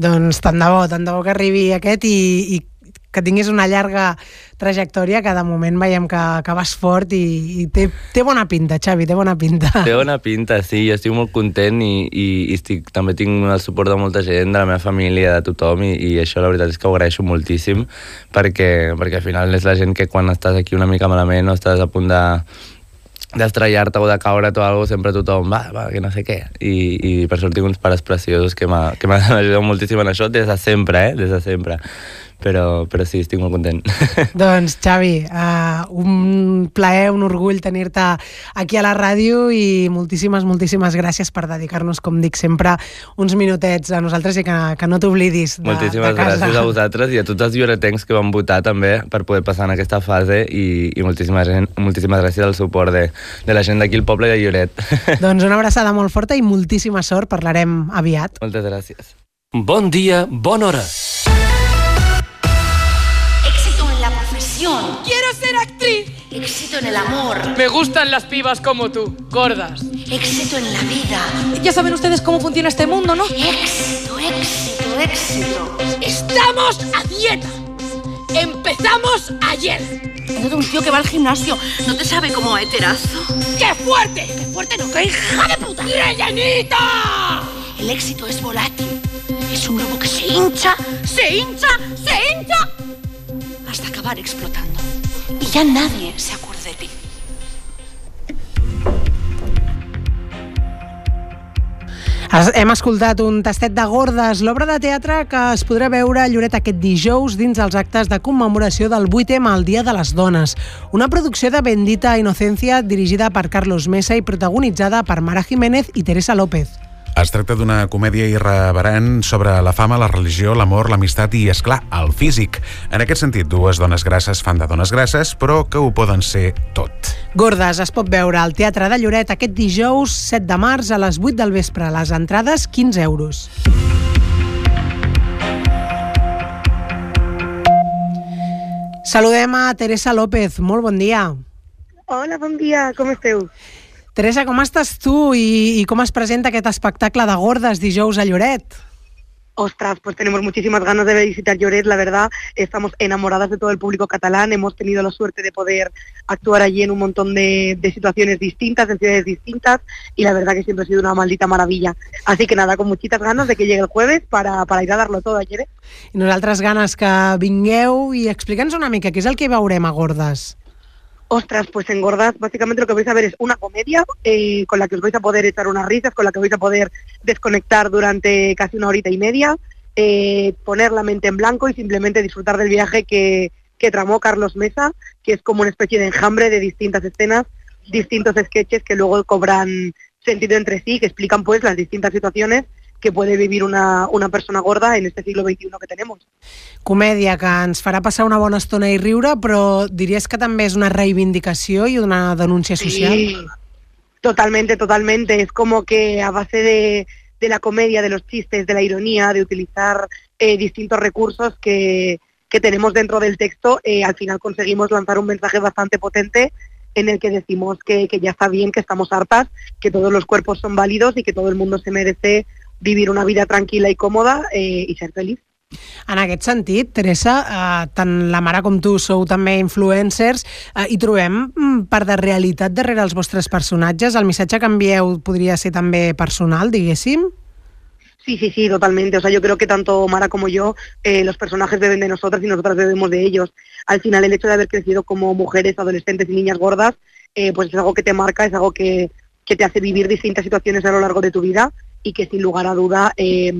Doncs tant de bo, tant de bo que arribi aquest i, i que tinguis una llarga trajectòria que de moment veiem que, que vas fort i, i té, té bona pinta, Xavi, té bona pinta. Té bona pinta, sí, jo estic molt content i, i, i estic, també tinc el suport de molta gent, de la meva família, de tothom, i, i això la veritat és que ho agraeixo moltíssim, perquè, perquè al final és la gent que quan estàs aquí una mica malament o estàs a punt de d'estrellar-te o de caure't o alguna sempre tothom, va, va, que no sé què. I, i per sort tinc uns pares preciosos que m'han [LAUGHS] ajudat moltíssim en això des de sempre, eh? Des de sempre. Però, però sí, estic molt content. [LAUGHS] Doncs, Xavi, uh, un plaer, un orgull tenir-te aquí a la ràdio i moltíssimes, moltíssimes gràcies per dedicar-nos, com dic sempre, uns minutets a nosaltres i que, que no t'oblidis de, Moltíssimes de casa. gràcies a vosaltres i a tots els lloretencs que van votar també per poder passar en aquesta fase i, i moltíssimes, moltíssimes gràcies al suport de, de la gent d'aquí al poble de Lloret. [LAUGHS] Doncs una abraçada molt forta i moltíssima sort. Parlarem aviat. Moltes gràcies. Bon dia, bona hora. Éxito en el amor. Me gustan las pibas como tú, gordas. Éxito en la vida. Ya saben ustedes cómo funciona este mundo, ¿no? Éxito, éxito, éxito. Estamos a dieta. Empezamos ayer. De un tío que va al gimnasio. ¿No te sabe como heterazo? ¡Qué fuerte! ¡Qué fuerte no, qué hija de puta! ¡Rellenita! El éxito es volátil. Es un globo que se hincha, se hincha, se hincha. Hasta acabar explotando. Y ya nadie se acuerda de ti. Hem escoltat un tastet de Gordes, l'obra de teatre que es podrà veure a Lloret aquest dijous dins els actes de commemoració del 8M al Dia de les Dones. Una producció de Bendita Inocencia dirigida per Carlos Mesa i protagonitzada per Mara Jiménez i Teresa López. Es tracta d'una comèdia irreverent sobre la fama, la religió, l'amor, l'amistat i, és clar el físic. En aquest sentit, dues dones grasses fan de dones grasses, però que ho poden ser tot. Gordes es pot veure al Teatre de Lloret aquest dijous 7 de març a les 8 del vespre. Les entrades 15 euros. Saludem a Teresa López. Molt bon dia. Hola, bon dia, com esteu? Teresa, com estàs tu i, i com es presenta aquest espectacle de Gordes dijous a Lloret? Ostras, pues tenemos muchísimas ganas de visitar Lloret, la verdad, estamos enamoradas de todo el público catalán, hemos tenido la suerte de poder actuar allí en un montón de, de situaciones distintas, en ciudades distintas, y la verdad que siempre ha sido una maldita maravilla. Así que nada, con muchitas ganas de que llegue el jueves para, para ir a darlo todo a Lloret. I nosaltres ganes que vingueu i explica'ns una mica què és el que veurem a Gordes. Ostras, pues en Gordas básicamente lo que vais a ver es una comedia eh, con la que os vais a poder echar unas risas, con la que vais a poder desconectar durante casi una horita y media, eh, poner la mente en blanco y simplemente disfrutar del viaje que, que tramó Carlos Mesa, que es como una especie de enjambre de distintas escenas, distintos sketches que luego cobran sentido entre sí, que explican pues las distintas situaciones que puede vivir una, una persona gorda en este siglo XXI que tenemos. Comèdia que ens farà passar una bona estona i riure, però diries que també és una reivindicació i una denúncia social? Sí, totalmente, totalmente. Es como que a base de, de la comedia, de los chistes, de la ironía, de utilizar eh, distintos recursos que, que tenemos dentro del texto, eh, al final conseguimos lanzar un mensaje bastante potente en el que decimos que, que ya está bien, que estamos hartas, que todos los cuerpos son válidos y que todo el mundo se merece vivir una vida tranquila y cómoda eh, y ser feliz. En aquest sentit, Teresa, eh, tant la mare com tu sou també influencers eh, i trobem mm, part de realitat darrere els vostres personatges. El missatge que envieu podria ser també personal, diguéssim? Sí, sí, sí, totalmente. O sea, yo creo que tanto Mara como yo, eh, los personajes beben de nosotras y nosotras bebemos de ellos. Al final, el hecho de haber crecido como mujeres, adolescentes y niñas gordas, eh, pues es algo que te marca, es algo que, que te hace vivir distintas situaciones a lo largo de tu vida y que sin lugar a duda eh,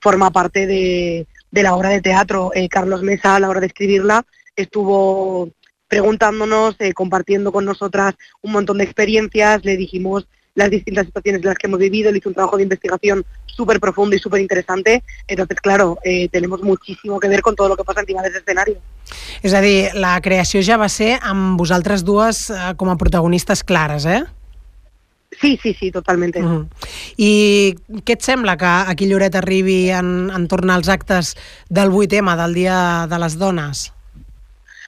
forma parte de, la obra de teatro. Eh, Carlos Mesa, a la hora de escribirla, estuvo preguntándonos, eh, compartiendo con nosotras un montón de experiencias, le dijimos las distintas situaciones en las que hemos vivido, le hizo un trabajo de investigación súper profundo y súper interesante. Entonces, claro, eh, tenemos muchísimo que ver con todo lo que pasa encima de ese escenario. És a dir, la creació ja va ser amb vosaltres dues eh, com a eh? Sí, sí, sí, totalmente. Uh -huh. I què et sembla que aquí Lloret arribi en, en torn als actes del 8M, del Dia de les Dones?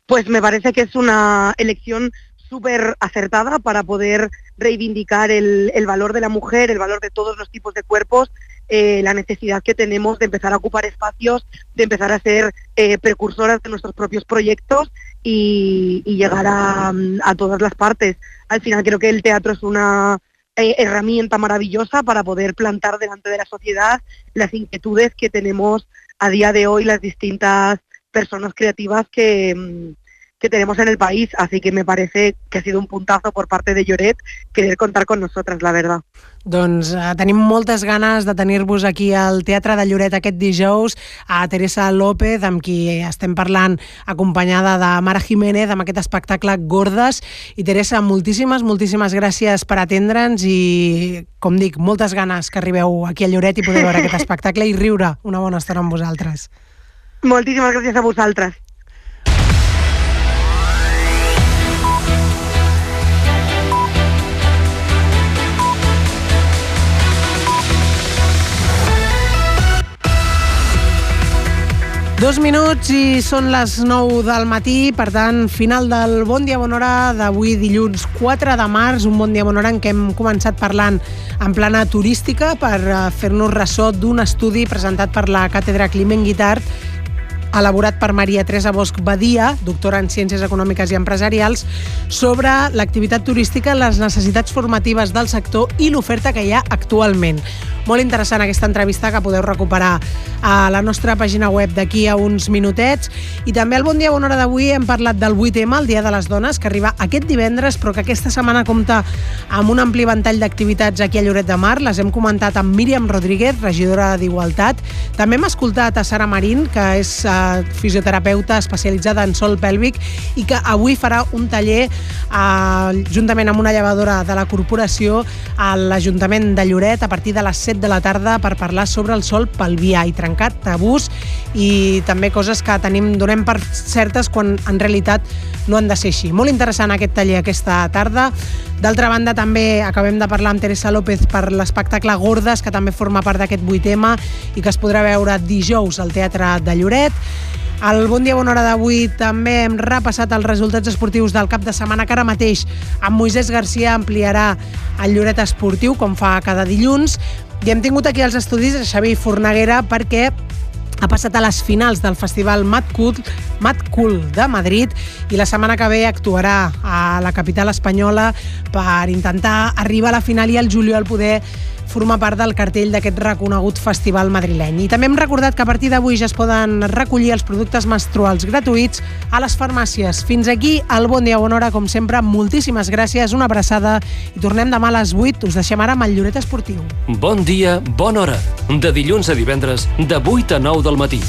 Pues me parece que es una elección súper acertada para poder reivindicar el, el valor de la mujer, el valor de todos los tipos de cuerpos, eh, la necesidad que tenemos de empezar a ocupar espacios, de empezar a ser eh, precursoras de nuestros propios proyectos y, y llegar a, a todas las partes. Al final creo que el teatro es una eh, herramienta maravillosa para poder plantar delante de la sociedad las inquietudes que tenemos a día de hoy las distintas personas creativas que, mm, que tenemos en el país. Así que me parece que ha sido un puntazo por parte de Lloret querer contar con nosotras, la verdad. Doncs eh, tenim moltes ganes de tenir-vos aquí al Teatre de Lloret aquest dijous a Teresa López, amb qui estem parlant acompanyada de Mara Jiménez amb aquest espectacle Gordes. I Teresa, moltíssimes, moltíssimes gràcies per atendre'ns i, com dic, moltes ganes que arribeu aquí a Lloret i podeu veure aquest [LAUGHS] espectacle i riure una bona estona amb vosaltres. Moltíssimes gràcies a vosaltres. Dos minuts i són les 9 del matí, per tant, final del Bon Dia Bona Hora d'avui dilluns 4 de març, un Bon Dia Bona Hora en què hem començat parlant en plana turística per eh, fer-nos ressò d'un estudi presentat per la Càtedra Climent Guitart elaborat per Maria Teresa Bosch Badia, doctora en Ciències Econòmiques i Empresarials, sobre l'activitat turística, les necessitats formatives del sector i l'oferta que hi ha actualment. Molt interessant aquesta entrevista que podeu recuperar a la nostra pàgina web d'aquí a uns minutets. I també al Bon Dia, Bona Hora d'avui hem parlat del 8M, el Dia de les Dones, que arriba aquest divendres, però que aquesta setmana compta amb un ampli ventall d'activitats aquí a Lloret de Mar. Les hem comentat amb Míriam Rodríguez, regidora d'Igualtat. També hem escoltat a Sara Marín, que és fisioterapeuta especialitzada en sol pèlvic i que avui farà un taller uh, juntament amb una llevadora de la corporació a l'Ajuntament de Lloret a partir de les 7 de la tarda per parlar sobre el sol pelvià i trencar tabús i també coses que tenim, donem per certes quan en realitat no han de ser així. Molt interessant aquest taller aquesta tarda. D'altra banda, també acabem de parlar amb Teresa López per l'espectacle Gordes, que també forma part d'aquest 8M i que es podrà veure dijous al Teatre de Lloret. Al Bon Dia Bona Hora d'avui també hem repassat els resultats esportius del cap de setmana que ara mateix amb Moisès Garcia ampliarà el Lloret Esportiu com fa cada dilluns i hem tingut aquí als estudis a Xavi Fornaguera perquè ha passat a les finals del festival Mad Cool, Mad Cool de Madrid i la setmana que ve actuarà a la capital espanyola per intentar arribar a la final i al juliol poder formar part del cartell d'aquest reconegut festival madrileny. I també hem recordat que a partir d'avui ja es poden recollir els productes menstruals gratuïts a les farmàcies. Fins aquí el Bon Dia Bona Hora, com sempre, moltíssimes gràcies, una abraçada i tornem demà a les 8. Us deixem ara amb el Lloret Esportiu. Bon dia, bona hora. De dilluns a divendres, de 8 a 9 del matí.